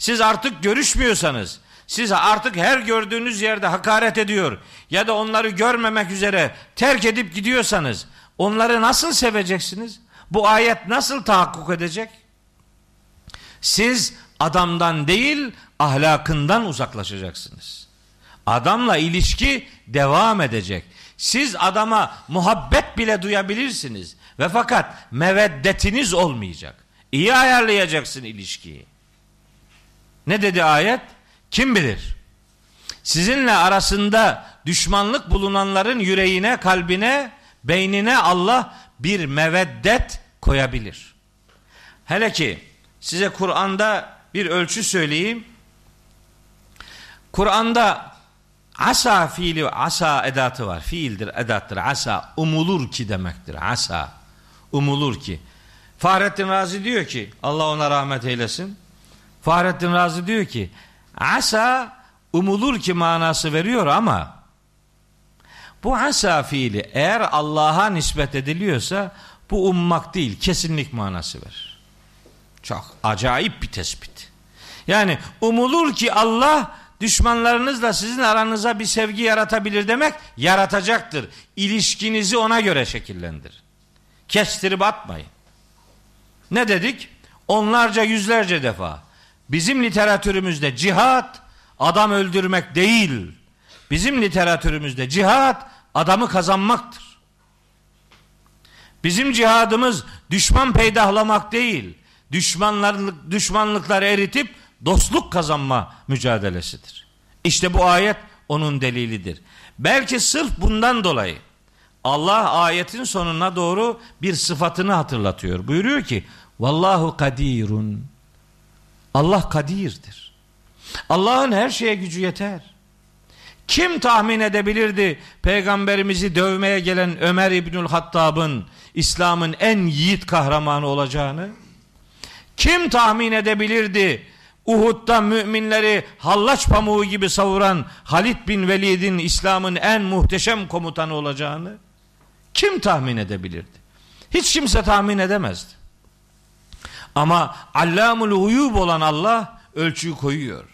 Siz artık görüşmüyorsanız, siz artık her gördüğünüz yerde hakaret ediyor ya da onları görmemek üzere terk edip gidiyorsanız onları nasıl seveceksiniz? Bu ayet nasıl tahakkuk edecek? Siz adamdan değil ahlakından uzaklaşacaksınız. Adamla ilişki devam edecek. Siz adama muhabbet bile duyabilirsiniz ve fakat meveddetiniz olmayacak. İyi ayarlayacaksın ilişkiyi. Ne dedi ayet? Kim bilir? Sizinle arasında düşmanlık bulunanların yüreğine, kalbine, beynine Allah bir meveddet koyabilir. Hele ki size Kur'an'da bir ölçü söyleyeyim. Kur'an'da asa fiili asa edatı var. Fiildir, edattır. Asa umulur ki demektir. Asa umulur ki. Fahrettin Razi diyor ki Allah ona rahmet eylesin. Fahrettin Razi diyor ki asa umulur ki manası veriyor ama bu asa fiili eğer Allah'a nispet ediliyorsa bu ummak değil kesinlik manası verir. Çok acayip bir tespit. Yani umulur ki Allah düşmanlarınızla sizin aranıza bir sevgi yaratabilir demek yaratacaktır. İlişkinizi ona göre şekillendir. Kestirip atmayın. Ne dedik? Onlarca yüzlerce defa. Bizim literatürümüzde cihat adam öldürmek değil. Bizim literatürümüzde cihat adamı kazanmaktır. Bizim cihadımız düşman peydahlamak değil. Düşmanlarlık, düşmanlıkları eritip dostluk kazanma mücadelesidir. İşte bu ayet onun delilidir. Belki sırf bundan dolayı Allah ayetin sonuna doğru bir sıfatını hatırlatıyor. Buyuruyor ki Vallahu kadirun. Allah kadirdir. Allah'ın her şeye gücü yeter. Kim tahmin edebilirdi peygamberimizi dövmeye gelen Ömer İbnül Hattab'ın İslam'ın en yiğit kahramanı olacağını? Kim tahmin edebilirdi Uhud'da müminleri hallaç pamuğu gibi savuran Halid bin Velid'in İslam'ın en muhteşem komutanı olacağını? Kim tahmin edebilirdi? Hiç kimse tahmin edemezdi. Ama allamul uyub olan Allah ölçüyü koyuyor.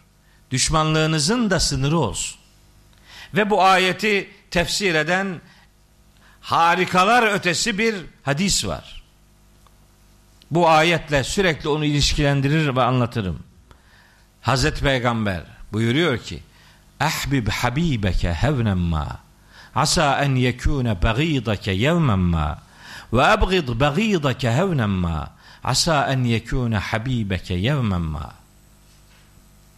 Düşmanlığınızın da sınırı olsun. Ve bu ayeti tefsir eden harikalar ötesi bir hadis var. Bu ayetle sürekli onu ilişkilendirir ve anlatırım. Hazreti Peygamber buyuruyor ki Ahbib habibeke hevnen ma asa en yekune bagidake yevmen ma ve abgid bagidake hevnen ma asa en yekune habibeke yevmen ma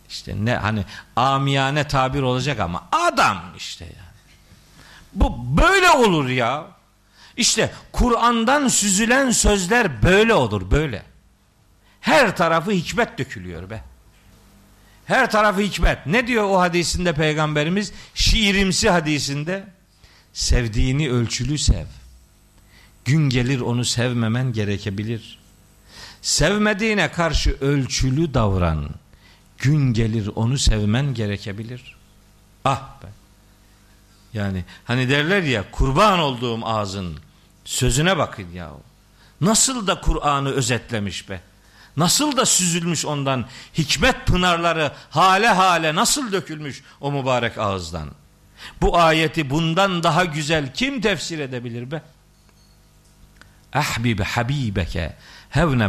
işte ne hani amiyane tabir olacak ama adam işte yani. Bu böyle olur ya. İşte Kur'an'dan süzülen sözler böyle olur böyle. Her tarafı hikmet dökülüyor be. Her tarafı hikmet. Ne diyor o hadisinde peygamberimiz? Şiirimsi hadisinde sevdiğini ölçülü sev. Gün gelir onu sevmemen gerekebilir. Sevmediğine karşı ölçülü davran. Gün gelir onu sevmen gerekebilir. Ah be. Yani hani derler ya kurban olduğum ağzın sözüne bakın ya. Nasıl da Kur'an'ı özetlemiş be. Nasıl da süzülmüş ondan hikmet pınarları hale hale nasıl dökülmüş o mübarek ağızdan. Bu ayeti bundan daha güzel kim tefsir edebilir be? Ahbib habibeke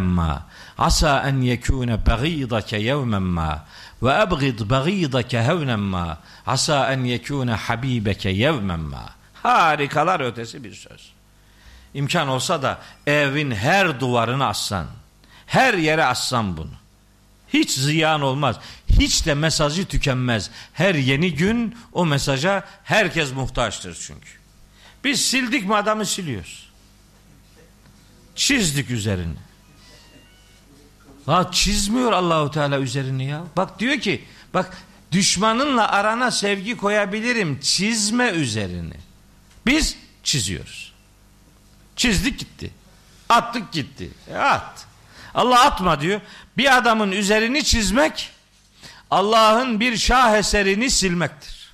ma asa en yekune bagidake yevmen ma ve abgid bagidake hevnen ma asa en yekune habibeke yevmen ma harikalar ötesi bir söz. İmkan olsa da evin her duvarını assan her yere assam bunu. Hiç ziyan olmaz. Hiç de mesajı tükenmez. Her yeni gün o mesaja herkes muhtaçtır çünkü. Biz sildik mi adamı siliyoruz. Çizdik üzerini. Ha çizmiyor Allahu Teala üzerini ya. Bak diyor ki bak düşmanınla arana sevgi koyabilirim. Çizme üzerini. Biz çiziyoruz. Çizdik gitti. Attık gitti. E at. Allah atma diyor. Bir adamın üzerini çizmek Allah'ın bir şaheserini silmektir.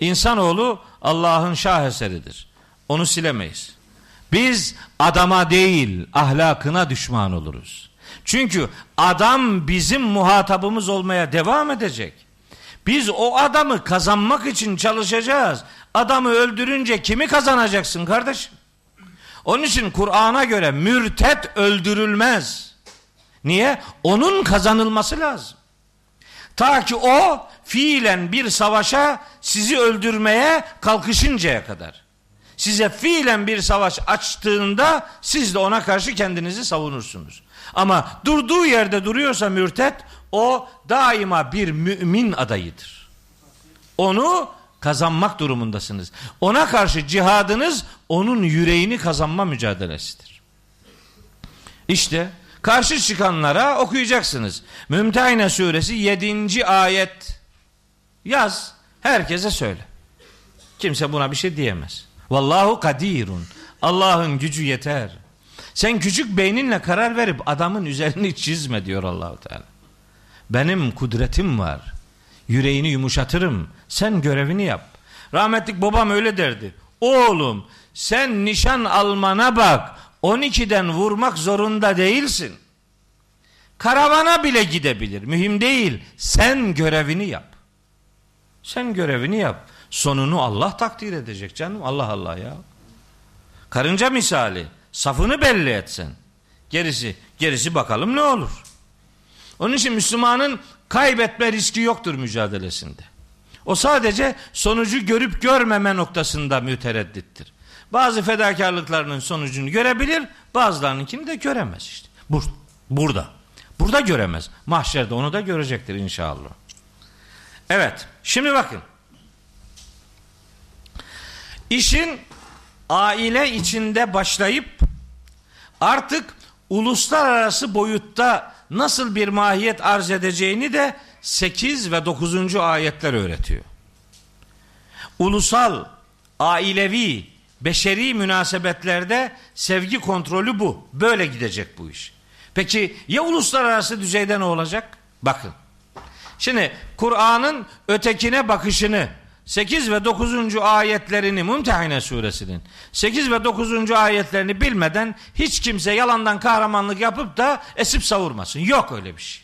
İnsanoğlu Allah'ın şaheseridir. Onu silemeyiz. Biz adama değil ahlakına düşman oluruz. Çünkü adam bizim muhatabımız olmaya devam edecek. Biz o adamı kazanmak için çalışacağız. Adamı öldürünce kimi kazanacaksın kardeşim? Onun için Kur'an'a göre mürtet öldürülmez. Niye? Onun kazanılması lazım. Ta ki o fiilen bir savaşa sizi öldürmeye kalkışıncaya kadar. Size fiilen bir savaş açtığında siz de ona karşı kendinizi savunursunuz. Ama durduğu yerde duruyorsa mürtet o daima bir mümin adayıdır. Onu kazanmak durumundasınız. Ona karşı cihadınız onun yüreğini kazanma mücadelesidir. İşte karşı çıkanlara okuyacaksınız. Mümtehine suresi 7. ayet. Yaz. Herkese söyle. Kimse buna bir şey diyemez. Vallahu kadirun. Allah'ın gücü yeter. Sen küçük beyninle karar verip adamın üzerini çizme diyor Allahu Teala. Benim kudretim var. Yüreğini yumuşatırım. Sen görevini yap. Rahmetlik babam öyle derdi. Oğlum sen nişan almana bak. 12'den vurmak zorunda değilsin. Karavana bile gidebilir. Mühim değil. Sen görevini yap. Sen görevini yap. Sonunu Allah takdir edecek canım. Allah Allah ya. Karınca misali. Safını belli etsen. Gerisi, gerisi bakalım ne olur. Onun için Müslümanın kaybetme riski yoktur mücadelesinde. O sadece sonucu görüp görmeme noktasında mütereddittir. Bazı fedakarlıklarının sonucunu görebilir, bazılarınınkini de göremez işte. Bur burada. Burada göremez. Mahşerde onu da görecektir inşallah. Evet, şimdi bakın. İşin aile içinde başlayıp artık uluslararası boyutta nasıl bir mahiyet arz edeceğini de 8 ve 9. ayetler öğretiyor. Ulusal, ailevi, beşeri münasebetlerde sevgi kontrolü bu. Böyle gidecek bu iş. Peki ya uluslararası düzeyde ne olacak? Bakın. Şimdi Kur'an'ın ötekine bakışını 8 ve 9. ayetlerini Mümtehine suresinin 8 ve 9. ayetlerini bilmeden hiç kimse yalandan kahramanlık yapıp da esip savurmasın. Yok öyle bir şey.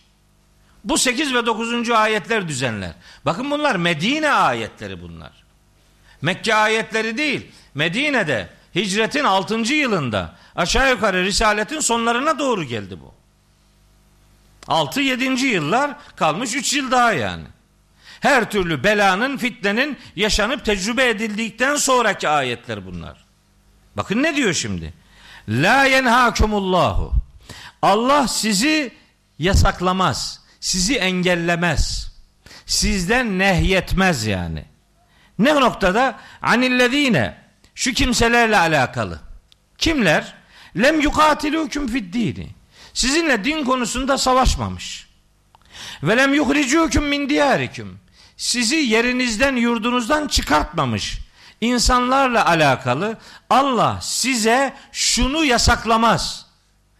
Bu 8 ve 9. ayetler düzenler. Bakın bunlar Medine ayetleri bunlar. Mekke ayetleri değil. Medine'de hicretin 6. yılında aşağı yukarı risaletin sonlarına doğru geldi bu. 6-7. yıllar kalmış 3 yıl daha yani. Her türlü belanın, fitnenin yaşanıp tecrübe edildikten sonraki ayetler bunlar. Bakın ne diyor şimdi? La yenhakumullahu. Allah sizi yasaklamaz. Sizi engellemez. Sizden nehyetmez yani. Ne noktada? Anillezine şu kimselerle alakalı. Kimler? Lem yukatilukum fid. Sizinle din konusunda savaşmamış. Ve lem yuhricukum min diyarikum sizi yerinizden yurdunuzdan çıkartmamış insanlarla alakalı Allah size şunu yasaklamaz.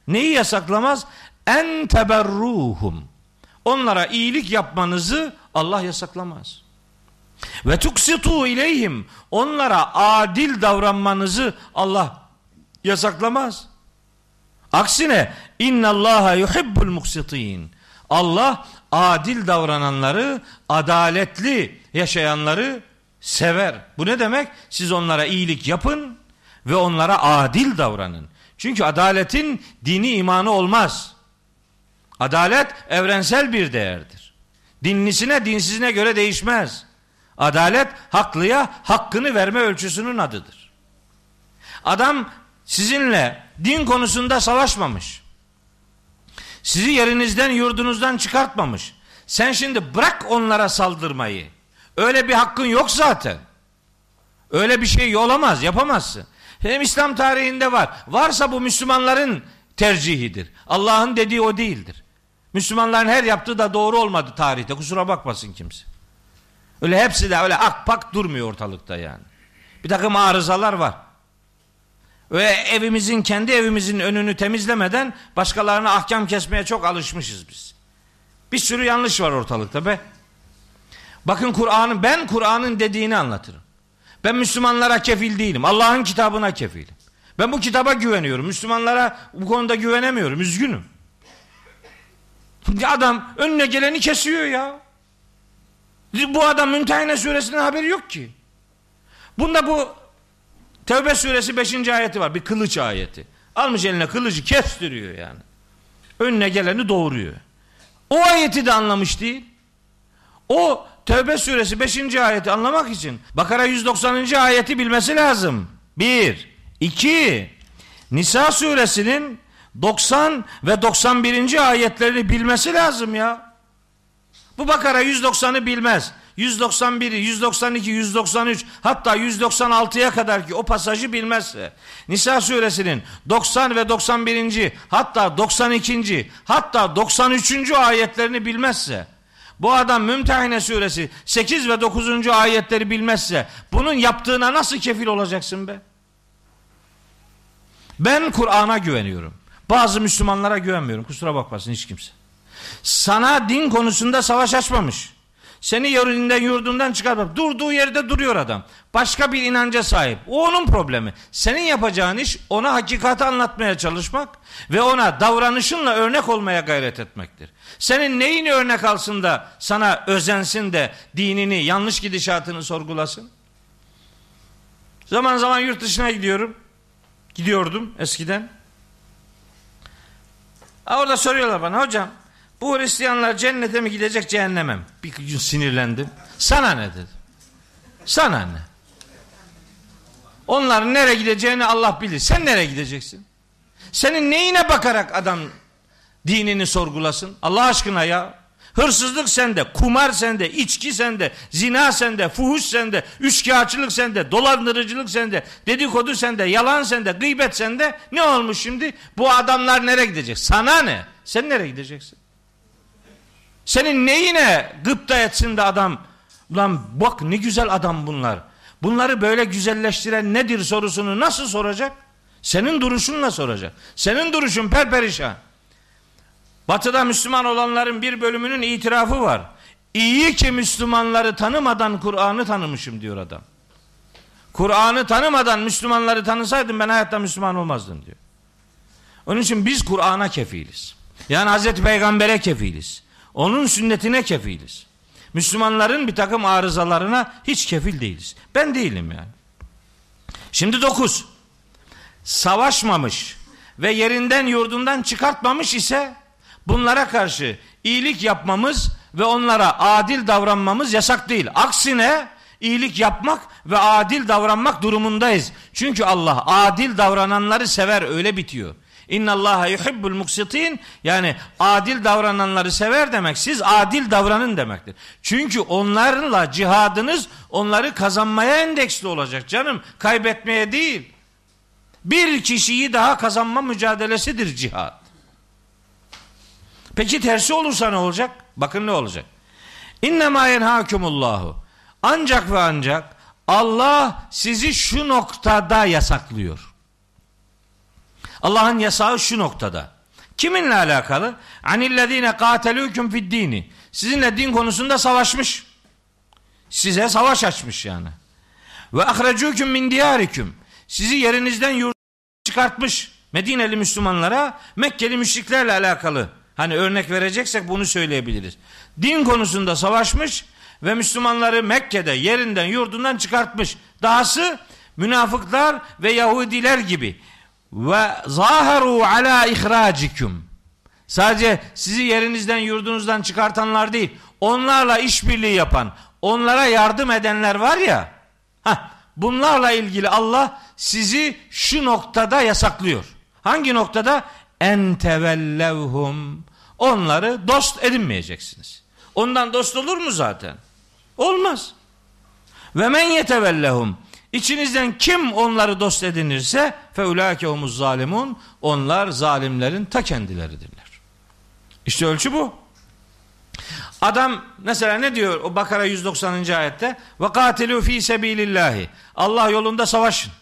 Neyi yasaklamaz? En teberruhum. Onlara iyilik yapmanızı Allah yasaklamaz. Ve tuksitu ileyhim. Onlara adil davranmanızı Allah yasaklamaz. Aksine innallaha yuhibbul muksitin. Allah adil davrananları, adaletli yaşayanları sever. Bu ne demek? Siz onlara iyilik yapın ve onlara adil davranın. Çünkü adaletin dini imanı olmaz. Adalet evrensel bir değerdir. Dinlisine dinsizine göre değişmez. Adalet haklıya hakkını verme ölçüsünün adıdır. Adam sizinle din konusunda savaşmamış. Sizi yerinizden yurdunuzdan çıkartmamış. Sen şimdi bırak onlara saldırmayı. Öyle bir hakkın yok zaten. Öyle bir şey olamaz, yapamazsın. Hem İslam tarihinde var. Varsa bu Müslümanların tercihidir. Allah'ın dediği o değildir. Müslümanların her yaptığı da doğru olmadı tarihte. Kusura bakmasın kimse. Öyle hepsi de öyle akpak durmuyor ortalıkta yani. Bir takım arızalar var. Ve evimizin kendi evimizin önünü temizlemeden başkalarına ahkam kesmeye çok alışmışız biz. Bir sürü yanlış var ortalıkta be. Bakın Kur'an'ın ben Kur'an'ın dediğini anlatırım. Ben Müslümanlara kefil değilim. Allah'ın kitabına kefilim. Ben bu kitaba güveniyorum. Müslümanlara bu konuda güvenemiyorum. Üzgünüm. Adam önüne geleni kesiyor ya. Bu adam Mümtehine suresinin haberi yok ki. Bunda bu Tevbe suresi 5. ayeti var. Bir kılıç ayeti. Almış eline kılıcı kestiriyor yani. Önüne geleni doğuruyor. O ayeti de anlamış değil. O Tevbe suresi 5. ayeti anlamak için Bakara 190. ayeti bilmesi lazım. 1. 2. Nisa suresinin 90 ve 91. ayetlerini bilmesi lazım ya. Bu Bakara 190'ı bilmez. 191, 192, 193 hatta 196'ya kadar ki o pasajı bilmezse Nisa suresinin 90 ve 91. hatta 92. hatta 93. ayetlerini bilmezse bu adam Mümtehine suresi 8 ve 9. ayetleri bilmezse bunun yaptığına nasıl kefil olacaksın be? Ben Kur'an'a güveniyorum. Bazı Müslümanlara güvenmiyorum. Kusura bakmasın hiç kimse. Sana din konusunda savaş açmamış. Seni yerinden yurdundan çıkartıp durduğu yerde duruyor adam. Başka bir inanca sahip. O onun problemi. Senin yapacağın iş ona hakikati anlatmaya çalışmak ve ona davranışınla örnek olmaya gayret etmektir. Senin neyini örnek alsın da sana özensin de dinini, yanlış gidişatını sorgulasın? Zaman zaman yurt dışına gidiyorum. Gidiyordum eskiden. Orada soruyorlar bana hocam bu Hristiyanlar cennete mi gidecek cehenneme mi? Bir gün sinirlendim. Sana ne dedim. Sana ne? Onların nereye gideceğini Allah bilir. Sen nereye gideceksin? Senin neyine bakarak adam dinini sorgulasın? Allah aşkına ya. Hırsızlık sende, kumar sende, içki sende, zina sende, fuhuş sende, üçkağıtçılık sende, dolandırıcılık sende, dedikodu sende, yalan sende, gıybet sende. Ne olmuş şimdi? Bu adamlar nereye gidecek? Sana ne? Sen nereye gideceksin? Senin neyine gıpta etsin de adam lan bak ne güzel adam bunlar. Bunları böyle güzelleştiren nedir sorusunu nasıl soracak? Senin duruşunla soracak. Senin duruşun perperişan. Batı'da Müslüman olanların bir bölümünün itirafı var. İyi ki Müslümanları tanımadan Kur'an'ı tanımışım diyor adam. Kur'an'ı tanımadan Müslümanları tanısaydım ben hayatta Müslüman olmazdım diyor. Onun için biz Kur'an'a kefiliz. Yani Hazreti Peygamber'e kefiliz. Onun sünnetine kefiliz. Müslümanların bir takım arızalarına hiç kefil değiliz. Ben değilim yani. Şimdi dokuz. Savaşmamış ve yerinden yurdundan çıkartmamış ise bunlara karşı iyilik yapmamız ve onlara adil davranmamız yasak değil. Aksine iyilik yapmak ve adil davranmak durumundayız. Çünkü Allah adil davrananları sever öyle bitiyor. İnna Allaha yuhibbul muksitin yani adil davrananları sever demek siz adil davranın demektir. Çünkü onlarla cihadınız onları kazanmaya endeksli olacak canım kaybetmeye değil. Bir kişiyi daha kazanma mücadelesidir cihad. Peki tersi olursa ne olacak? Bakın ne olacak? İnnemâ yenhâkumullahu. Ancak ve ancak Allah sizi şu noktada yasaklıyor. Allah'ın yasağı şu noktada. Kiminle alakalı? Anillezine katelûküm fid dini. Sizinle din konusunda savaşmış. Size savaş açmış yani. Ve ahrecûküm min diyariküm. Sizi yerinizden yurt çıkartmış. Medineli Müslümanlara Mekkeli müşriklerle alakalı. Hani örnek vereceksek bunu söyleyebiliriz. Din konusunda savaşmış ve Müslümanları Mekke'de yerinden yurdundan çıkartmış. Dahası münafıklar ve Yahudiler gibi ve zaharu ala ihracikum. Sadece sizi yerinizden yurdunuzdan çıkartanlar değil, onlarla işbirliği yapan, onlara yardım edenler var ya. Heh, bunlarla ilgili Allah sizi şu noktada yasaklıyor. Hangi noktada? En tevellevhum. Onları dost edinmeyeceksiniz. Ondan dost olur mu zaten? Olmaz. Ve men yetevellehum. İçinizden kim onları dost edinirse feulâkehumuz zalimun onlar zalimlerin ta kendileridirler. İşte ölçü bu. Adam mesela ne diyor o Bakara 190. ayette? Ve katilu fi sebilillahi. Allah yolunda savaşın.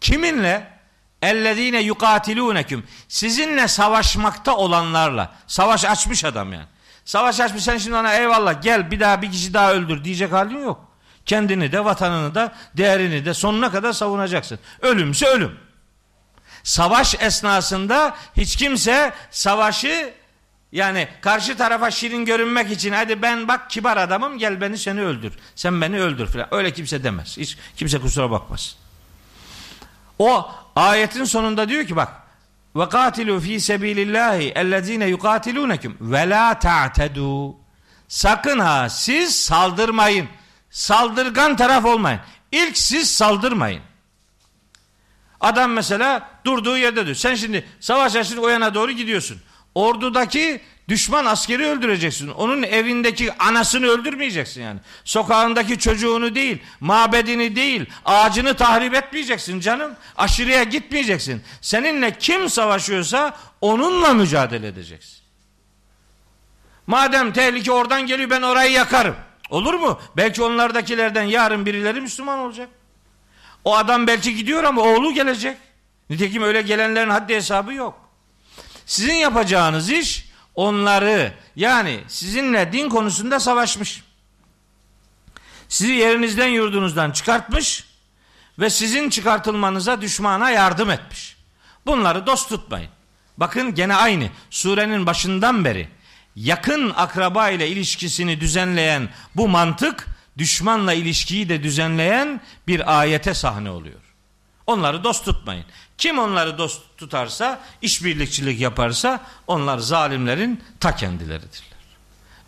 Kiminle? Ellezine yukatiluneküm. Sizinle savaşmakta olanlarla. Savaş açmış adam yani. Savaş açmış sen şimdi ona eyvallah gel bir daha bir kişi daha öldür diyecek halin yok. Kendini de vatanını da değerini de sonuna kadar savunacaksın. Ölümse ölüm. Savaş esnasında hiç kimse savaşı Yani karşı tarafa şirin görünmek için hadi ben bak kibar adamım gel beni seni öldür. Sen beni öldür filan. Öyle kimse demez. Hiç kimse kusura bakmaz. O ayetin sonunda diyor ki bak ve katilu fi sebilillahi ellezine yukatilunekum ve la ta'tedu. Sakın ha siz saldırmayın. Saldırgan taraf olmayın. İlk siz saldırmayın. Adam mesela durduğu yerde dur. Sen şimdi savaş açın o yana doğru gidiyorsun. Ordudaki düşman askeri öldüreceksin. Onun evindeki anasını öldürmeyeceksin yani. Sokağındaki çocuğunu değil, mabedini değil, ağacını tahrip etmeyeceksin canım. Aşırıya gitmeyeceksin. Seninle kim savaşıyorsa onunla mücadele edeceksin. Madem tehlike oradan geliyor ben orayı yakarım. Olur mu? Belki onlardakilerden yarın birileri Müslüman olacak. O adam belki gidiyor ama oğlu gelecek. Nitekim öyle gelenlerin haddi hesabı yok. Sizin yapacağınız iş onları yani sizinle din konusunda savaşmış. Sizi yerinizden yurdunuzdan çıkartmış ve sizin çıkartılmanıza düşmana yardım etmiş. Bunları dost tutmayın. Bakın gene aynı surenin başından beri yakın akraba ile ilişkisini düzenleyen bu mantık düşmanla ilişkiyi de düzenleyen bir ayete sahne oluyor. Onları dost tutmayın. Kim onları dost tutarsa, işbirlikçilik yaparsa onlar zalimlerin ta kendileridirler.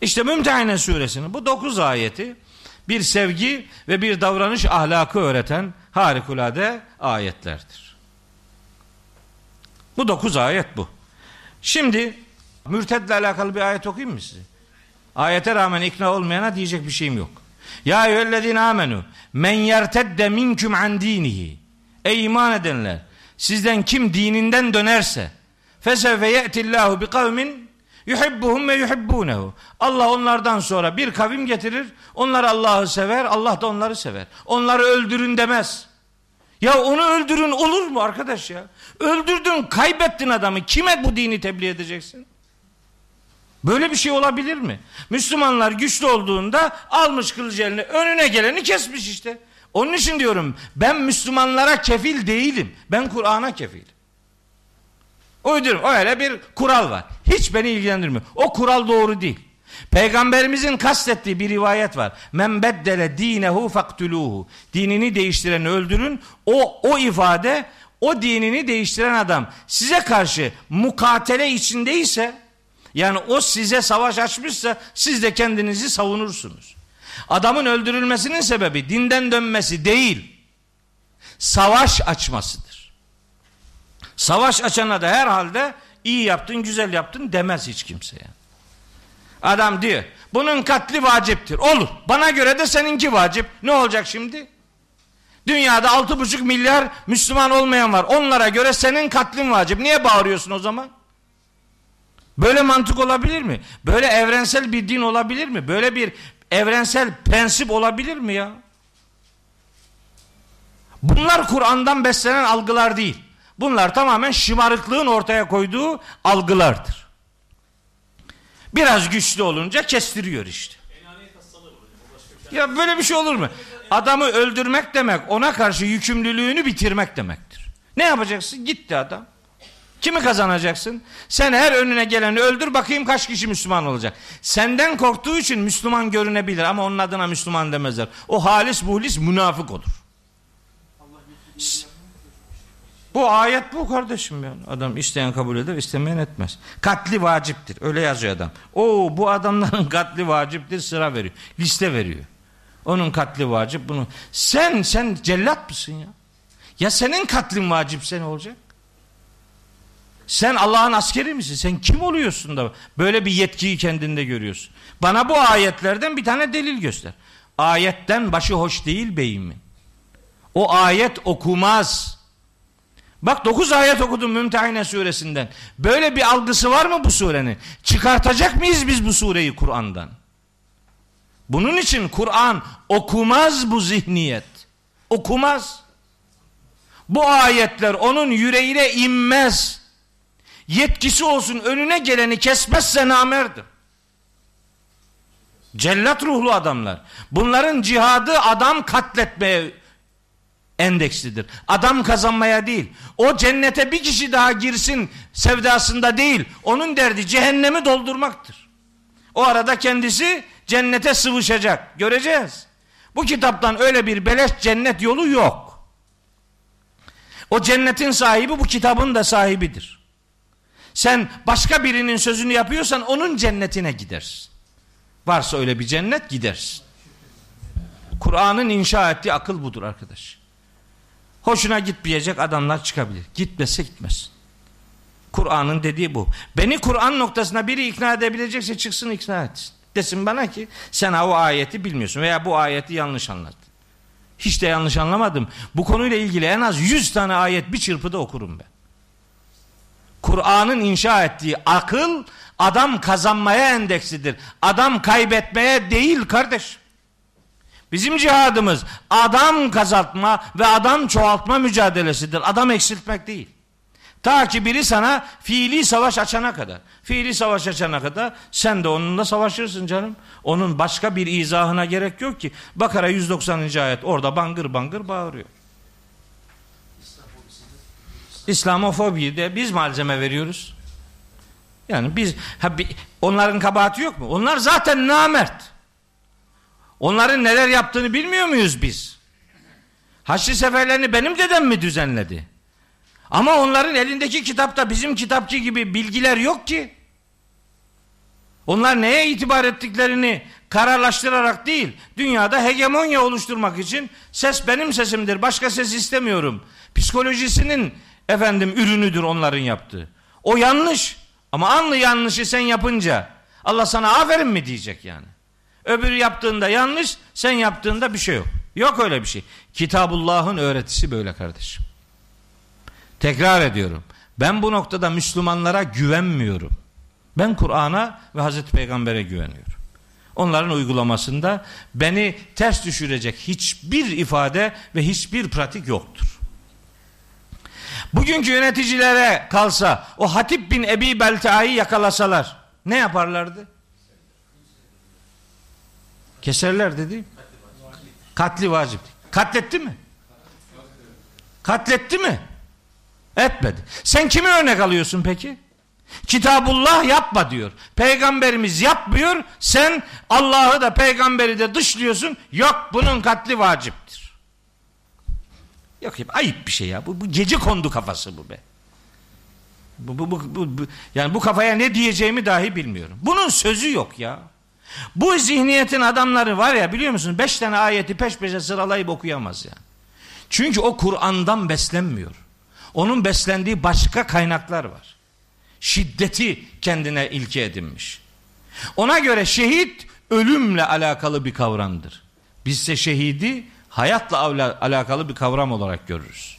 İşte Mümtehine suresinin bu dokuz ayeti bir sevgi ve bir davranış ahlakı öğreten harikulade ayetlerdir. Bu dokuz ayet bu. Şimdi mürtedle alakalı bir ayet okuyayım mı size? Ayete rağmen ikna olmayana diyecek bir şeyim yok. Ya eyyühellezine amenu men yertedde minküm an dinihi. Ey iman edenler sizden kim dininden dönerse fesevfe ye'tillahu bi kavmin yuhibbuhum ve yuhibbunehu. Allah onlardan sonra bir kavim getirir. Onlar Allah'ı sever, Allah da onları sever. Onları öldürün demez. Ya onu öldürün olur mu arkadaş ya? Öldürdün, kaybettin adamı. Kime bu dini tebliğ edeceksin? Böyle bir şey olabilir mi? Müslümanlar güçlü olduğunda almış kılıcı eline önüne geleni kesmiş işte. Onun için diyorum ben Müslümanlara kefil değilim. Ben Kur'an'a kefilim. O diyorum öyle bir kural var. Hiç beni ilgilendirmiyor. O kural doğru değil. Peygamberimizin kastettiği bir rivayet var. Men beddele dinehu faktuluhu. Dinini değiştireni öldürün. O o ifade o dinini değiştiren adam size karşı mukatele içindeyse yani o size savaş açmışsa siz de kendinizi savunursunuz. Adamın öldürülmesinin sebebi dinden dönmesi değil, savaş açmasıdır. Savaş açana da herhalde iyi yaptın, güzel yaptın demez hiç kimse yani. Adam diyor, bunun katli vaciptir. Olur. Bana göre de seninki vacip. Ne olacak şimdi? Dünyada altı buçuk milyar Müslüman olmayan var. Onlara göre senin katlin vacip. Niye bağırıyorsun o zaman? Böyle mantık olabilir mi? Böyle evrensel bir din olabilir mi? Böyle bir evrensel prensip olabilir mi ya? Bunlar Kur'an'dan beslenen algılar değil. Bunlar tamamen şımarıklığın ortaya koyduğu algılardır. Biraz güçlü olunca kestiriyor işte. Ya böyle bir şey olur mu? Adamı öldürmek demek ona karşı yükümlülüğünü bitirmek demektir. Ne yapacaksın? Gitti adam. Kimi kazanacaksın? Sen her önüne geleni öldür bakayım kaç kişi Müslüman olacak. Senden korktuğu için Müslüman görünebilir ama onun adına Müslüman demezler. O halis buhlis münafık olur. Bu ayet bu kardeşim yani. Adam isteyen kabul eder, istemeyen etmez. Katli vaciptir. Öyle yazıyor adam. O bu adamların katli vaciptir sıra veriyor. Liste veriyor. Onun katli vacip bunu. Sen sen cellat mısın ya? Ya senin katlin vacipse ne olacak? Sen Allah'ın askeri misin? Sen kim oluyorsun da böyle bir yetkiyi kendinde görüyorsun? Bana bu ayetlerden bir tane delil göster. Ayetten başı hoş değil beyimin. O ayet okumaz. Bak dokuz ayet okudum Mümtehine suresinden. Böyle bir algısı var mı bu surenin? Çıkartacak mıyız biz bu sureyi Kur'an'dan? Bunun için Kur'an okumaz bu zihniyet. Okumaz. Bu ayetler onun yüreğine inmez yetkisi olsun önüne geleni kesmezse namerdir. Cellat ruhlu adamlar. Bunların cihadı adam katletmeye endekslidir. Adam kazanmaya değil. O cennete bir kişi daha girsin sevdasında değil. Onun derdi cehennemi doldurmaktır. O arada kendisi cennete sıvışacak. Göreceğiz. Bu kitaptan öyle bir beleş cennet yolu yok. O cennetin sahibi bu kitabın da sahibidir. Sen başka birinin sözünü yapıyorsan onun cennetine gidersin. Varsa öyle bir cennet gidersin. Kur'an'ın inşa ettiği akıl budur arkadaş. Hoşuna gitmeyecek adamlar çıkabilir. Gitmese gitmez. Kur'an'ın dediği bu. Beni Kur'an noktasına biri ikna edebilecekse çıksın ikna etsin. Desin bana ki sen o ayeti bilmiyorsun veya bu ayeti yanlış anladın. Hiç de yanlış anlamadım. Bu konuyla ilgili en az 100 tane ayet bir çırpıda okurum ben. Kur'an'ın inşa ettiği akıl adam kazanmaya endeksidir. Adam kaybetmeye değil kardeş. Bizim cihadımız adam kazaltma ve adam çoğaltma mücadelesidir. Adam eksiltmek değil. Ta ki biri sana fiili savaş açana kadar. Fiili savaş açana kadar sen de onunla savaşırsın canım. Onun başka bir izahına gerek yok ki. Bakara 190. ayet orada bangır bangır bağırıyor. İslamofobi de biz malzeme veriyoruz. Yani biz ha, onların kabahati yok mu? Onlar zaten namert. Onların neler yaptığını bilmiyor muyuz biz? Haçlı seferlerini benim dedem mi düzenledi? Ama onların elindeki kitapta bizim kitapçı gibi bilgiler yok ki. Onlar neye itibar ettiklerini kararlaştırarak değil, dünyada hegemonya oluşturmak için ses benim sesimdir, başka ses istemiyorum. Psikolojisinin efendim ürünüdür onların yaptığı. O yanlış. Ama anlı yanlışı sen yapınca Allah sana aferin mi diyecek yani. Öbürü yaptığında yanlış, sen yaptığında bir şey yok. Yok öyle bir şey. Kitabullah'ın öğretisi böyle kardeşim. Tekrar ediyorum. Ben bu noktada Müslümanlara güvenmiyorum. Ben Kur'an'a ve Hazreti Peygamber'e güveniyorum. Onların uygulamasında beni ters düşürecek hiçbir ifade ve hiçbir pratik yoktur. Bugünkü yöneticilere kalsa o Hatip bin Ebi Belta'yı yakalasalar ne yaparlardı? Keserler dedi. Katli vacip. Katletti mi? Katletti mi? Etmedi. Sen kimi örnek alıyorsun peki? Kitabullah yapma diyor. Peygamberimiz yapmıyor. Sen Allah'ı da peygamberi de dışlıyorsun. Yok bunun katli vaciptir. Yok ya ayıp bir şey ya. Bu, bu gece kondu kafası bu be. Bu, bu, bu, bu, bu, yani bu kafaya ne diyeceğimi dahi bilmiyorum. Bunun sözü yok ya. Bu zihniyetin adamları var ya biliyor musun? Beş tane ayeti peş peşe sıralayıp okuyamaz yani. Çünkü o Kur'an'dan beslenmiyor. Onun beslendiği başka kaynaklar var. Şiddeti kendine ilke edinmiş. Ona göre şehit ölümle alakalı bir kavramdır. Bizse şehidi hayatla alakalı bir kavram olarak görürüz.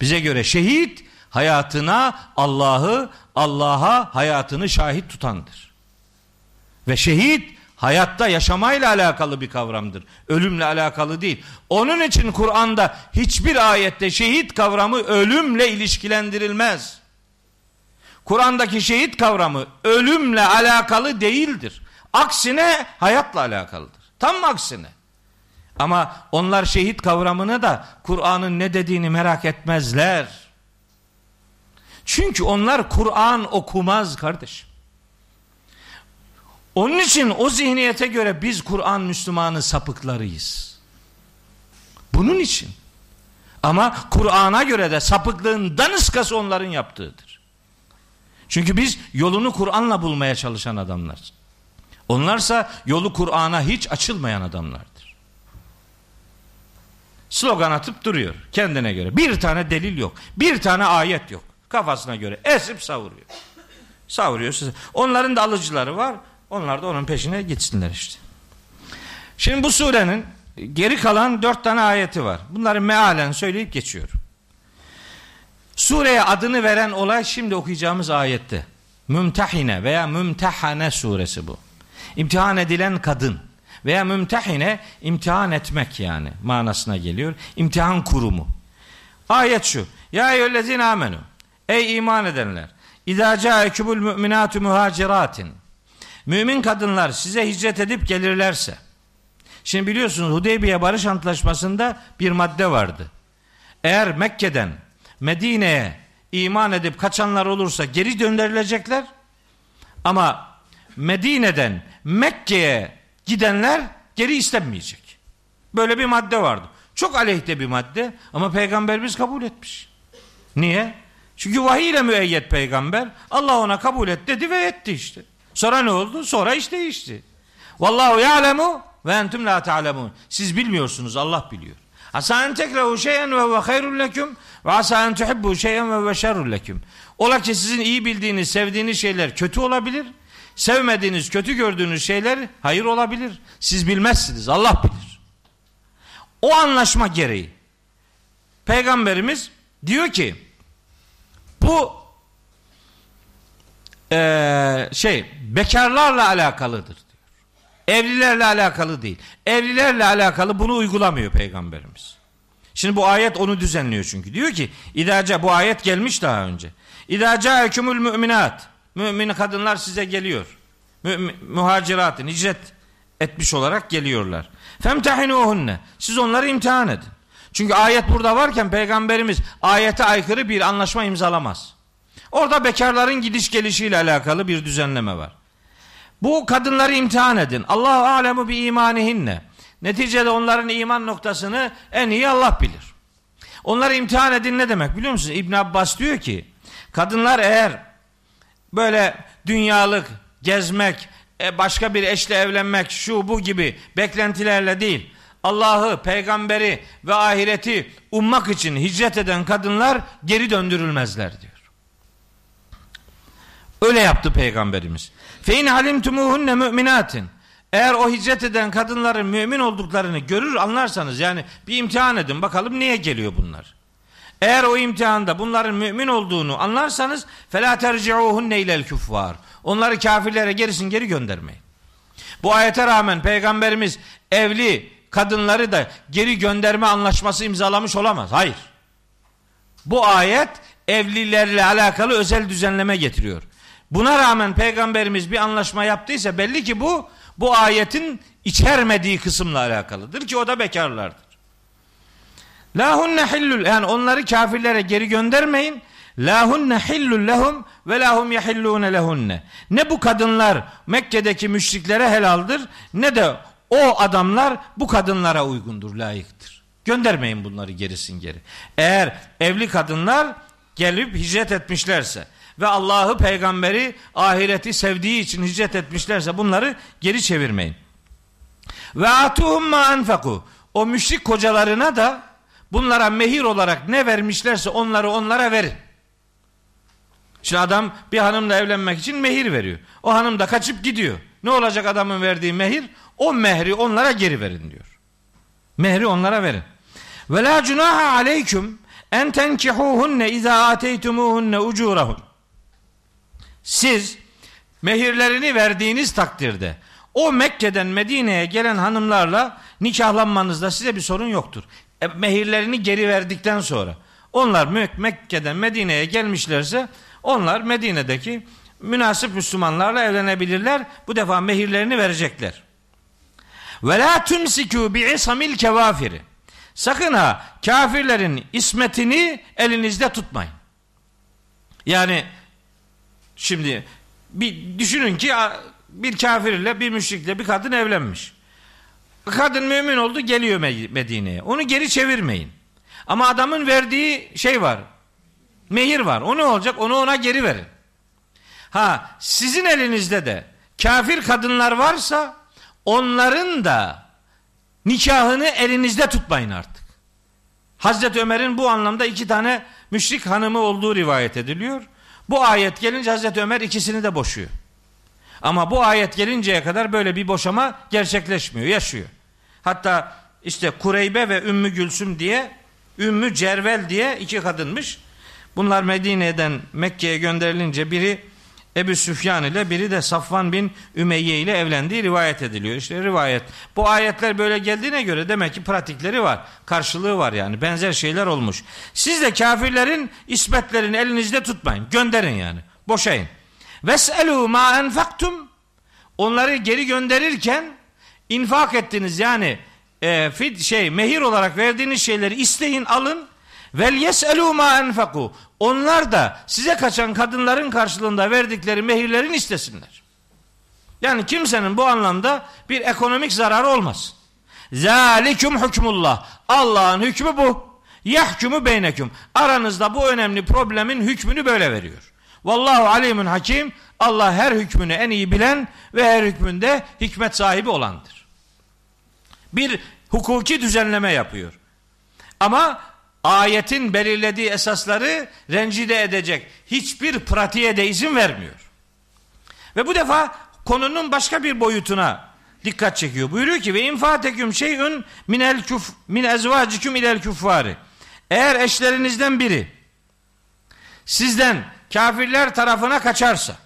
Bize göre şehit hayatına Allah'ı, Allah'a hayatını şahit tutandır. Ve şehit hayatta yaşamayla alakalı bir kavramdır. Ölümle alakalı değil. Onun için Kur'an'da hiçbir ayette şehit kavramı ölümle ilişkilendirilmez. Kur'an'daki şehit kavramı ölümle alakalı değildir. Aksine hayatla alakalıdır. Tam aksine. Ama onlar şehit kavramını da Kur'an'ın ne dediğini merak etmezler. Çünkü onlar Kur'an okumaz kardeşim. Onun için o zihniyete göre biz Kur'an Müslümanı sapıklarıyız. Bunun için. Ama Kur'an'a göre de sapıklığın daniskası onların yaptığıdır. Çünkü biz yolunu Kur'an'la bulmaya çalışan adamlar. Onlarsa yolu Kur'an'a hiç açılmayan adamlardır. Slogan atıp duruyor kendine göre. Bir tane delil yok. Bir tane ayet yok. Kafasına göre esip savuruyor. Savuruyor. Onların da alıcıları var. Onlar da onun peşine gitsinler işte. Şimdi bu surenin geri kalan dört tane ayeti var. Bunları mealen söyleyip geçiyorum. Sureye adını veren olay şimdi okuyacağımız ayette. Mümtehine veya Mümtehane suresi bu. İmtihan edilen kadın veya mümtehine imtihan etmek yani manasına geliyor. İmtihan kurumu. Ayet şu. Ya eyyühellezine amenu. Ey iman edenler. İzâ câekubul müminâtu muhaciratin. Mümin kadınlar size hicret edip gelirlerse. Şimdi biliyorsunuz Hudeybiye Barış Antlaşması'nda bir madde vardı. Eğer Mekke'den Medine'ye iman edip kaçanlar olursa geri gönderilecekler. Ama Medine'den Mekke'ye gidenler geri istenmeyecek. Böyle bir madde vardı. Çok aleyhte bir madde ama peygamberimiz kabul etmiş. Niye? Çünkü vahiy ile müeyyet peygamber. Allah ona kabul et dedi ve etti işte. Sonra ne oldu? Sonra iş değişti. Vallahu ya'lemu ve entum la ta'lemun. Siz bilmiyorsunuz, Allah biliyor. Asa en tekrehu şeyen ve ve hayrun leküm ve asa en tuhibbu şeyen ve ve şerrun leküm. Ola ki sizin iyi bildiğiniz, sevdiğiniz şeyler kötü olabilir. Sevmediğiniz, kötü gördüğünüz şeyler hayır olabilir. Siz bilmezsiniz, Allah bilir. O anlaşma gereği Peygamberimiz diyor ki bu e, şey bekarlarla alakalıdır diyor. Evlilerle alakalı değil. Evlilerle alakalı bunu uygulamıyor peygamberimiz. Şimdi bu ayet onu düzenliyor çünkü. Diyor ki idaca bu ayet gelmiş daha önce. İdaca hükümül müminat. Mümin kadınlar size geliyor. Mü, muhaciratın hicret etmiş olarak geliyorlar. Femtehinuhunne. Siz onları imtihan edin. Çünkü ayet burada varken peygamberimiz ayete aykırı bir anlaşma imzalamaz. Orada bekarların gidiş gelişiyle alakalı bir düzenleme var. Bu kadınları imtihan edin. Allahu alemu bi imanihinne. Neticede onların iman noktasını en iyi Allah bilir. Onları imtihan edin ne demek biliyor musunuz? İbn Abbas diyor ki kadınlar eğer böyle dünyalık, gezmek, e, başka bir eşle evlenmek, şu bu gibi beklentilerle değil, Allah'ı, peygamberi ve ahireti ummak için hicret eden kadınlar geri döndürülmezler diyor. Öyle yaptı peygamberimiz. Fe in halimtumuhunne müminatin. Eğer o hicret eden kadınların mümin olduklarını görür anlarsanız yani bir imtihan edin bakalım niye geliyor bunlar. Eğer o imtihanda bunların mümin olduğunu anlarsanız felâ terci'ûhunne ilel küffâr. Onları kafirlere gerisin geri göndermeyin. Bu ayete rağmen peygamberimiz evli kadınları da geri gönderme anlaşması imzalamış olamaz. Hayır. Bu ayet evlilerle alakalı özel düzenleme getiriyor. Buna rağmen peygamberimiz bir anlaşma yaptıysa belli ki bu bu ayetin içermediği kısımla alakalıdır ki o da bekarlardır. La hunne hillul yani onları kafirlere geri göndermeyin. La hunne hillul lehum ve la hum yahillune lehunne. Ne bu kadınlar Mekke'deki müşriklere helaldir ne de o adamlar bu kadınlara uygundur, layıktır. Göndermeyin bunları gerisin geri. Eğer evli kadınlar gelip hicret etmişlerse ve Allah'ı, peygamberi, ahireti sevdiği için hicret etmişlerse bunları geri çevirmeyin. Ve atuhum ma enfeku. O müşrik kocalarına da bunlara mehir olarak ne vermişlerse onları onlara verin. Şimdi adam bir hanımla evlenmek için mehir veriyor. O hanım da kaçıp gidiyor. Ne olacak adamın verdiği mehir? O mehri onlara geri verin diyor. Mehri onlara verin. Ve la cunaha aleyküm en tenkihuhunne izâ ateytumuhunne ucurahun. Siz mehirlerini verdiğiniz takdirde o Mekke'den Medine'ye gelen hanımlarla nikahlanmanızda size bir sorun yoktur. E, mehirlerini geri verdikten sonra onlar Mek Mekke'den Medine'ye gelmişlerse onlar Medine'deki münasip Müslümanlarla evlenebilirler. Bu defa mehirlerini verecekler. Ve la tumsiku bi isamil kevafiri. Sakın ha kafirlerin ismetini elinizde tutmayın. Yani şimdi bir düşünün ki bir kafirle bir müşrikle bir kadın evlenmiş. Kadın mümin oldu geliyor Medine'ye. Onu geri çevirmeyin. Ama adamın verdiği şey var. Mehir var. O ne olacak? Onu ona geri verin. Ha sizin elinizde de kafir kadınlar varsa onların da nikahını elinizde tutmayın artık. Hazreti Ömer'in bu anlamda iki tane müşrik hanımı olduğu rivayet ediliyor. Bu ayet gelince Hazreti Ömer ikisini de boşuyor. Ama bu ayet gelinceye kadar böyle bir boşama gerçekleşmiyor, yaşıyor. Hatta işte Kureybe ve Ümmü Gülsüm diye, Ümmü Cervel diye iki kadınmış. Bunlar Medine'den Mekke'ye gönderilince biri Ebu Süfyan ile biri de Safvan bin Ümeyye ile evlendiği rivayet ediliyor. İşte rivayet. Bu ayetler böyle geldiğine göre demek ki pratikleri var. Karşılığı var yani. Benzer şeyler olmuş. Siz de kafirlerin ismetlerini elinizde tutmayın. Gönderin yani. Boşayın. Veselu ma enfaktum onları geri gönderirken infak ettiniz yani e, fid şey mehir olarak verdiğiniz şeyleri isteyin alın Vel yeselu ma enfaku. Onlar da size kaçan kadınların karşılığında verdikleri mehirlerin istesinler. Yani kimsenin bu anlamda bir ekonomik zararı olmaz. Zalikum hükmullah. Allah'ın hükmü bu. Yahkumu beyneküm. Aranızda bu önemli problemin hükmünü böyle veriyor. Vallahu alimun hakim. Allah her hükmünü en iyi bilen ve her hükmünde hikmet sahibi olandır. Bir hukuki düzenleme yapıyor. Ama ayetin belirlediği esasları rencide edecek hiçbir pratiğe de izin vermiyor. Ve bu defa konunun başka bir boyutuna dikkat çekiyor. Buyuruyor ki ve infateküm şeyün minel küf min ezvaciküm ilel küffari. Eğer eşlerinizden biri sizden kafirler tarafına kaçarsa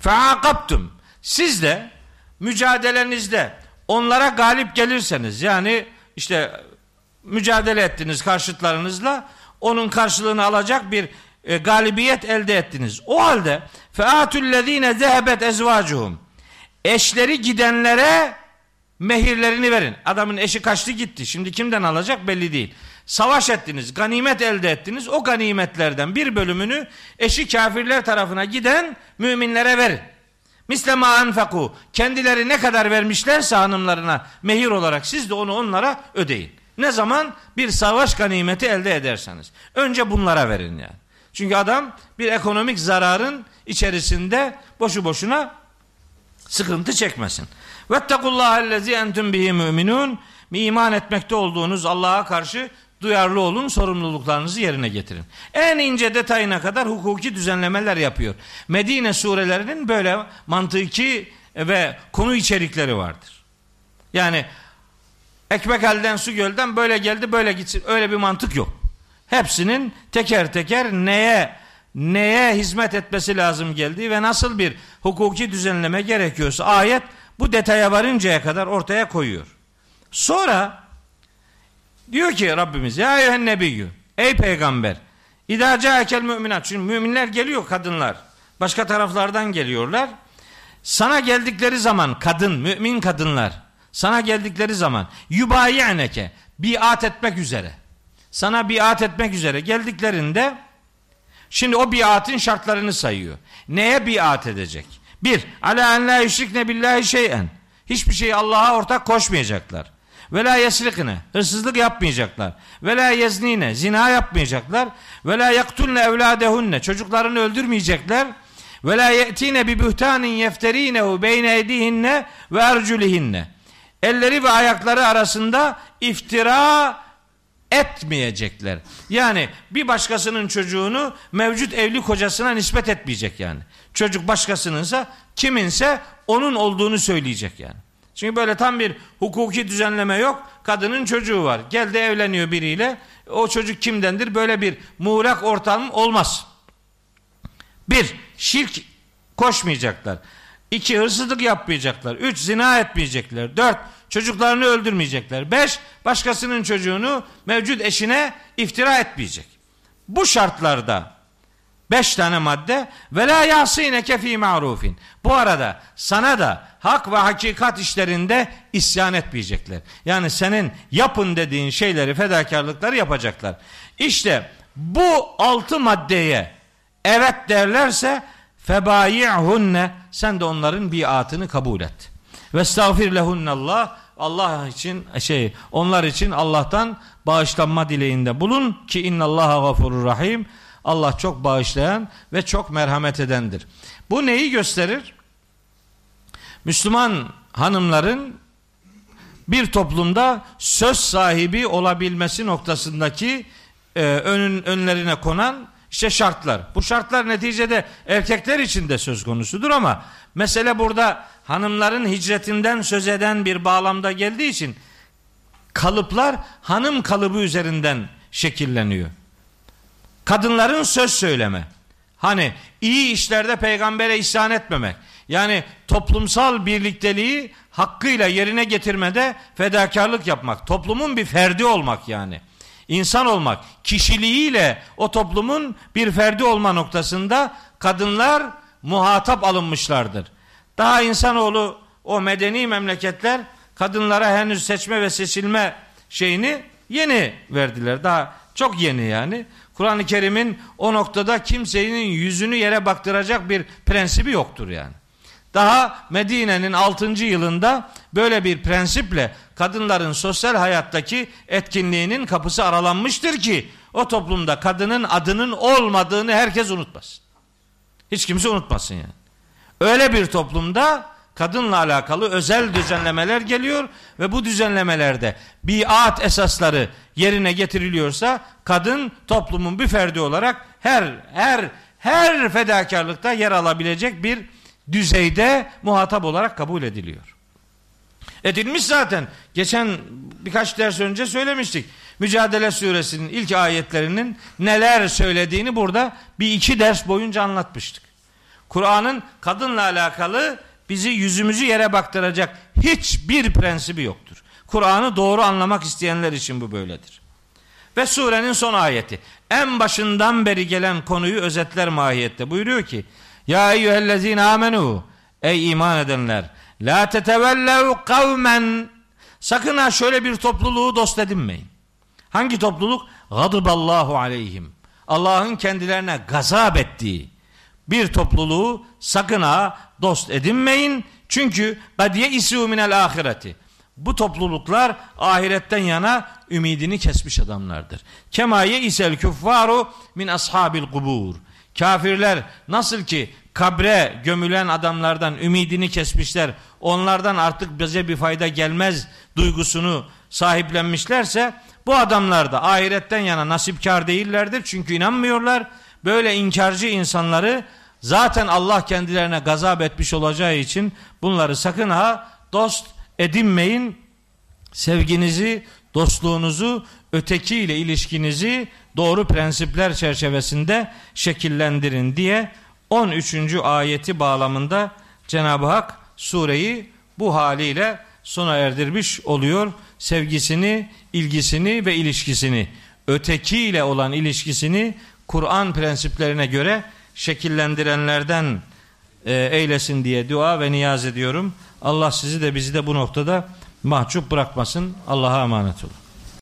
feakaptum siz de mücadelenizde onlara galip gelirseniz yani işte mücadele ettiniz karşıtlarınızla onun karşılığını alacak bir e, galibiyet elde ettiniz. O halde featullezine zehebet ezvacuhum eşleri gidenlere mehirlerini verin. Adamın eşi kaçtı gitti. Şimdi kimden alacak belli değil. Savaş ettiniz, ganimet elde ettiniz. O ganimetlerden bir bölümünü eşi kafirler tarafına giden müminlere verin. Mislema enfeku. Kendileri ne kadar vermişlerse hanımlarına mehir olarak siz de onu onlara ödeyin. Ne zaman? Bir savaş ganimeti elde ederseniz. Önce bunlara verin yani. Çünkü adam bir ekonomik zararın içerisinde boşu boşuna sıkıntı çekmesin. Vettekullahellezi entüm bihi müminun. İman etmekte olduğunuz Allah'a karşı duyarlı olun, sorumluluklarınızı yerine getirin. En ince detayına kadar hukuki düzenlemeler yapıyor. Medine surelerinin böyle mantıki ve konu içerikleri vardır. Yani ekmek elden su gölden böyle geldi böyle gitsin öyle bir mantık yok. Hepsinin teker teker neye neye hizmet etmesi lazım geldiği ve nasıl bir hukuki düzenleme gerekiyorsa ayet bu detaya varıncaya kadar ortaya koyuyor. Sonra diyor ki Rabbimiz ya eyyühen nebiyyü ey peygamber İdâ câekel müminat çünkü müminler geliyor kadınlar başka taraflardan geliyorlar sana geldikleri zaman kadın mümin kadınlar sana geldikleri zaman yubayi'neke biat etmek üzere sana biat etmek üzere geldiklerinde şimdi o biatın şartlarını sayıyor. Neye biat edecek? Bir, ala en la yüşrikne billahi şeyen. Hiçbir şeyi Allah'a ortak koşmayacaklar. Ve la yesrikne, hırsızlık yapmayacaklar. Ve la yeznine, zina yapmayacaklar. Ve la yaktulne evladehunne, çocuklarını öldürmeyecekler. Ve la ye'tine bi buhtanin yefterinehu beyne edihinne ve erculihinne. Elleri ve ayakları arasında iftira etmeyecekler. Yani bir başkasının çocuğunu mevcut evli kocasına nispet etmeyecek yani. Çocuk başkasınınsa kiminse onun olduğunu söyleyecek yani. Çünkü böyle tam bir hukuki düzenleme yok. Kadının çocuğu var. Geldi evleniyor biriyle. O çocuk kimdendir? Böyle bir muğlak ortam olmaz. Bir, şirk koşmayacaklar. İki, hırsızlık yapmayacaklar. Üç, zina etmeyecekler. Dört, çocuklarını öldürmeyecekler. Beş, başkasının çocuğunu mevcut eşine iftira etmeyecek. Bu şartlarda beş tane madde ve la yasineke fi ma'rufin. Bu arada sana da hak ve hakikat işlerinde isyan etmeyecekler. Yani senin yapın dediğin şeyleri fedakarlıkları yapacaklar. İşte bu altı maddeye evet derlerse febayi'hunne sen de onların biatını kabul et. Ve estağfir lehunnallah Allah için şey onlar için Allah'tan bağışlanma dileğinde bulun ki innallaha gafurur rahim. Allah çok bağışlayan ve çok merhamet edendir. Bu neyi gösterir? Müslüman hanımların bir toplumda söz sahibi olabilmesi noktasındaki e, önün önlerine konan işte şartlar. Bu şartlar neticede erkekler için de söz konusudur ama mesele burada hanımların hicretinden söz eden bir bağlamda geldiği için kalıplar hanım kalıbı üzerinden şekilleniyor. Kadınların söz söyleme. Hani iyi işlerde peygambere isyan etmemek. Yani toplumsal birlikteliği hakkıyla yerine getirmede fedakarlık yapmak. Toplumun bir ferdi olmak yani. İnsan olmak, kişiliğiyle o toplumun bir ferdi olma noktasında kadınlar muhatap alınmışlardır. Daha insanoğlu o medeni memleketler kadınlara henüz seçme ve seçilme şeyini Yeni verdiler. Daha çok yeni yani. Kur'an-ı Kerim'in o noktada kimsenin yüzünü yere baktıracak bir prensibi yoktur yani. Daha Medine'nin 6. yılında böyle bir prensiple kadınların sosyal hayattaki etkinliğinin kapısı aralanmıştır ki o toplumda kadının adının olmadığını herkes unutmasın. Hiç kimse unutmasın yani. Öyle bir toplumda kadınla alakalı özel düzenlemeler geliyor ve bu düzenlemelerde biat esasları yerine getiriliyorsa kadın toplumun bir ferdi olarak her her her fedakarlıkta yer alabilecek bir düzeyde muhatap olarak kabul ediliyor. Edilmiş zaten. Geçen birkaç ders önce söylemiştik. Mücadele suresinin ilk ayetlerinin neler söylediğini burada bir iki ders boyunca anlatmıştık. Kur'an'ın kadınla alakalı bizi yüzümüzü yere baktıracak hiçbir prensibi yoktur. Kur'an'ı doğru anlamak isteyenler için bu böyledir. Ve surenin son ayeti. En başından beri gelen konuyu özetler mahiyette. Buyuruyor ki Ya eyyühellezine amenu Ey iman edenler La tetevellev kavmen Sakın ha şöyle bir topluluğu dost edinmeyin. Hangi topluluk? Gadıballahu aleyhim. Allah'ın kendilerine gazap ettiği bir topluluğu sakın ha dost edinmeyin. Çünkü gadiye isu minel ahireti. Bu topluluklar ahiretten yana ümidini kesmiş adamlardır. Kemaye isel küffaru min ashabil kubur. Kafirler nasıl ki kabre gömülen adamlardan ümidini kesmişler, onlardan artık bize bir fayda gelmez duygusunu sahiplenmişlerse, bu adamlar da ahiretten yana nasipkar değillerdir çünkü inanmıyorlar. Böyle inkarcı insanları zaten Allah kendilerine gazap etmiş olacağı için bunları sakın ha dost edinmeyin. Sevginizi, dostluğunuzu, ötekiyle ilişkinizi doğru prensipler çerçevesinde şekillendirin diye 13. ayeti bağlamında Cenab-ı Hak sureyi bu haliyle sona erdirmiş oluyor. Sevgisini, ilgisini ve ilişkisini, ötekiyle olan ilişkisini Kur'an prensiplerine göre şekillendirenlerden e, eylesin diye dua ve niyaz ediyorum. Allah sizi de bizi de bu noktada mahcup bırakmasın. Allah'a emanet olun.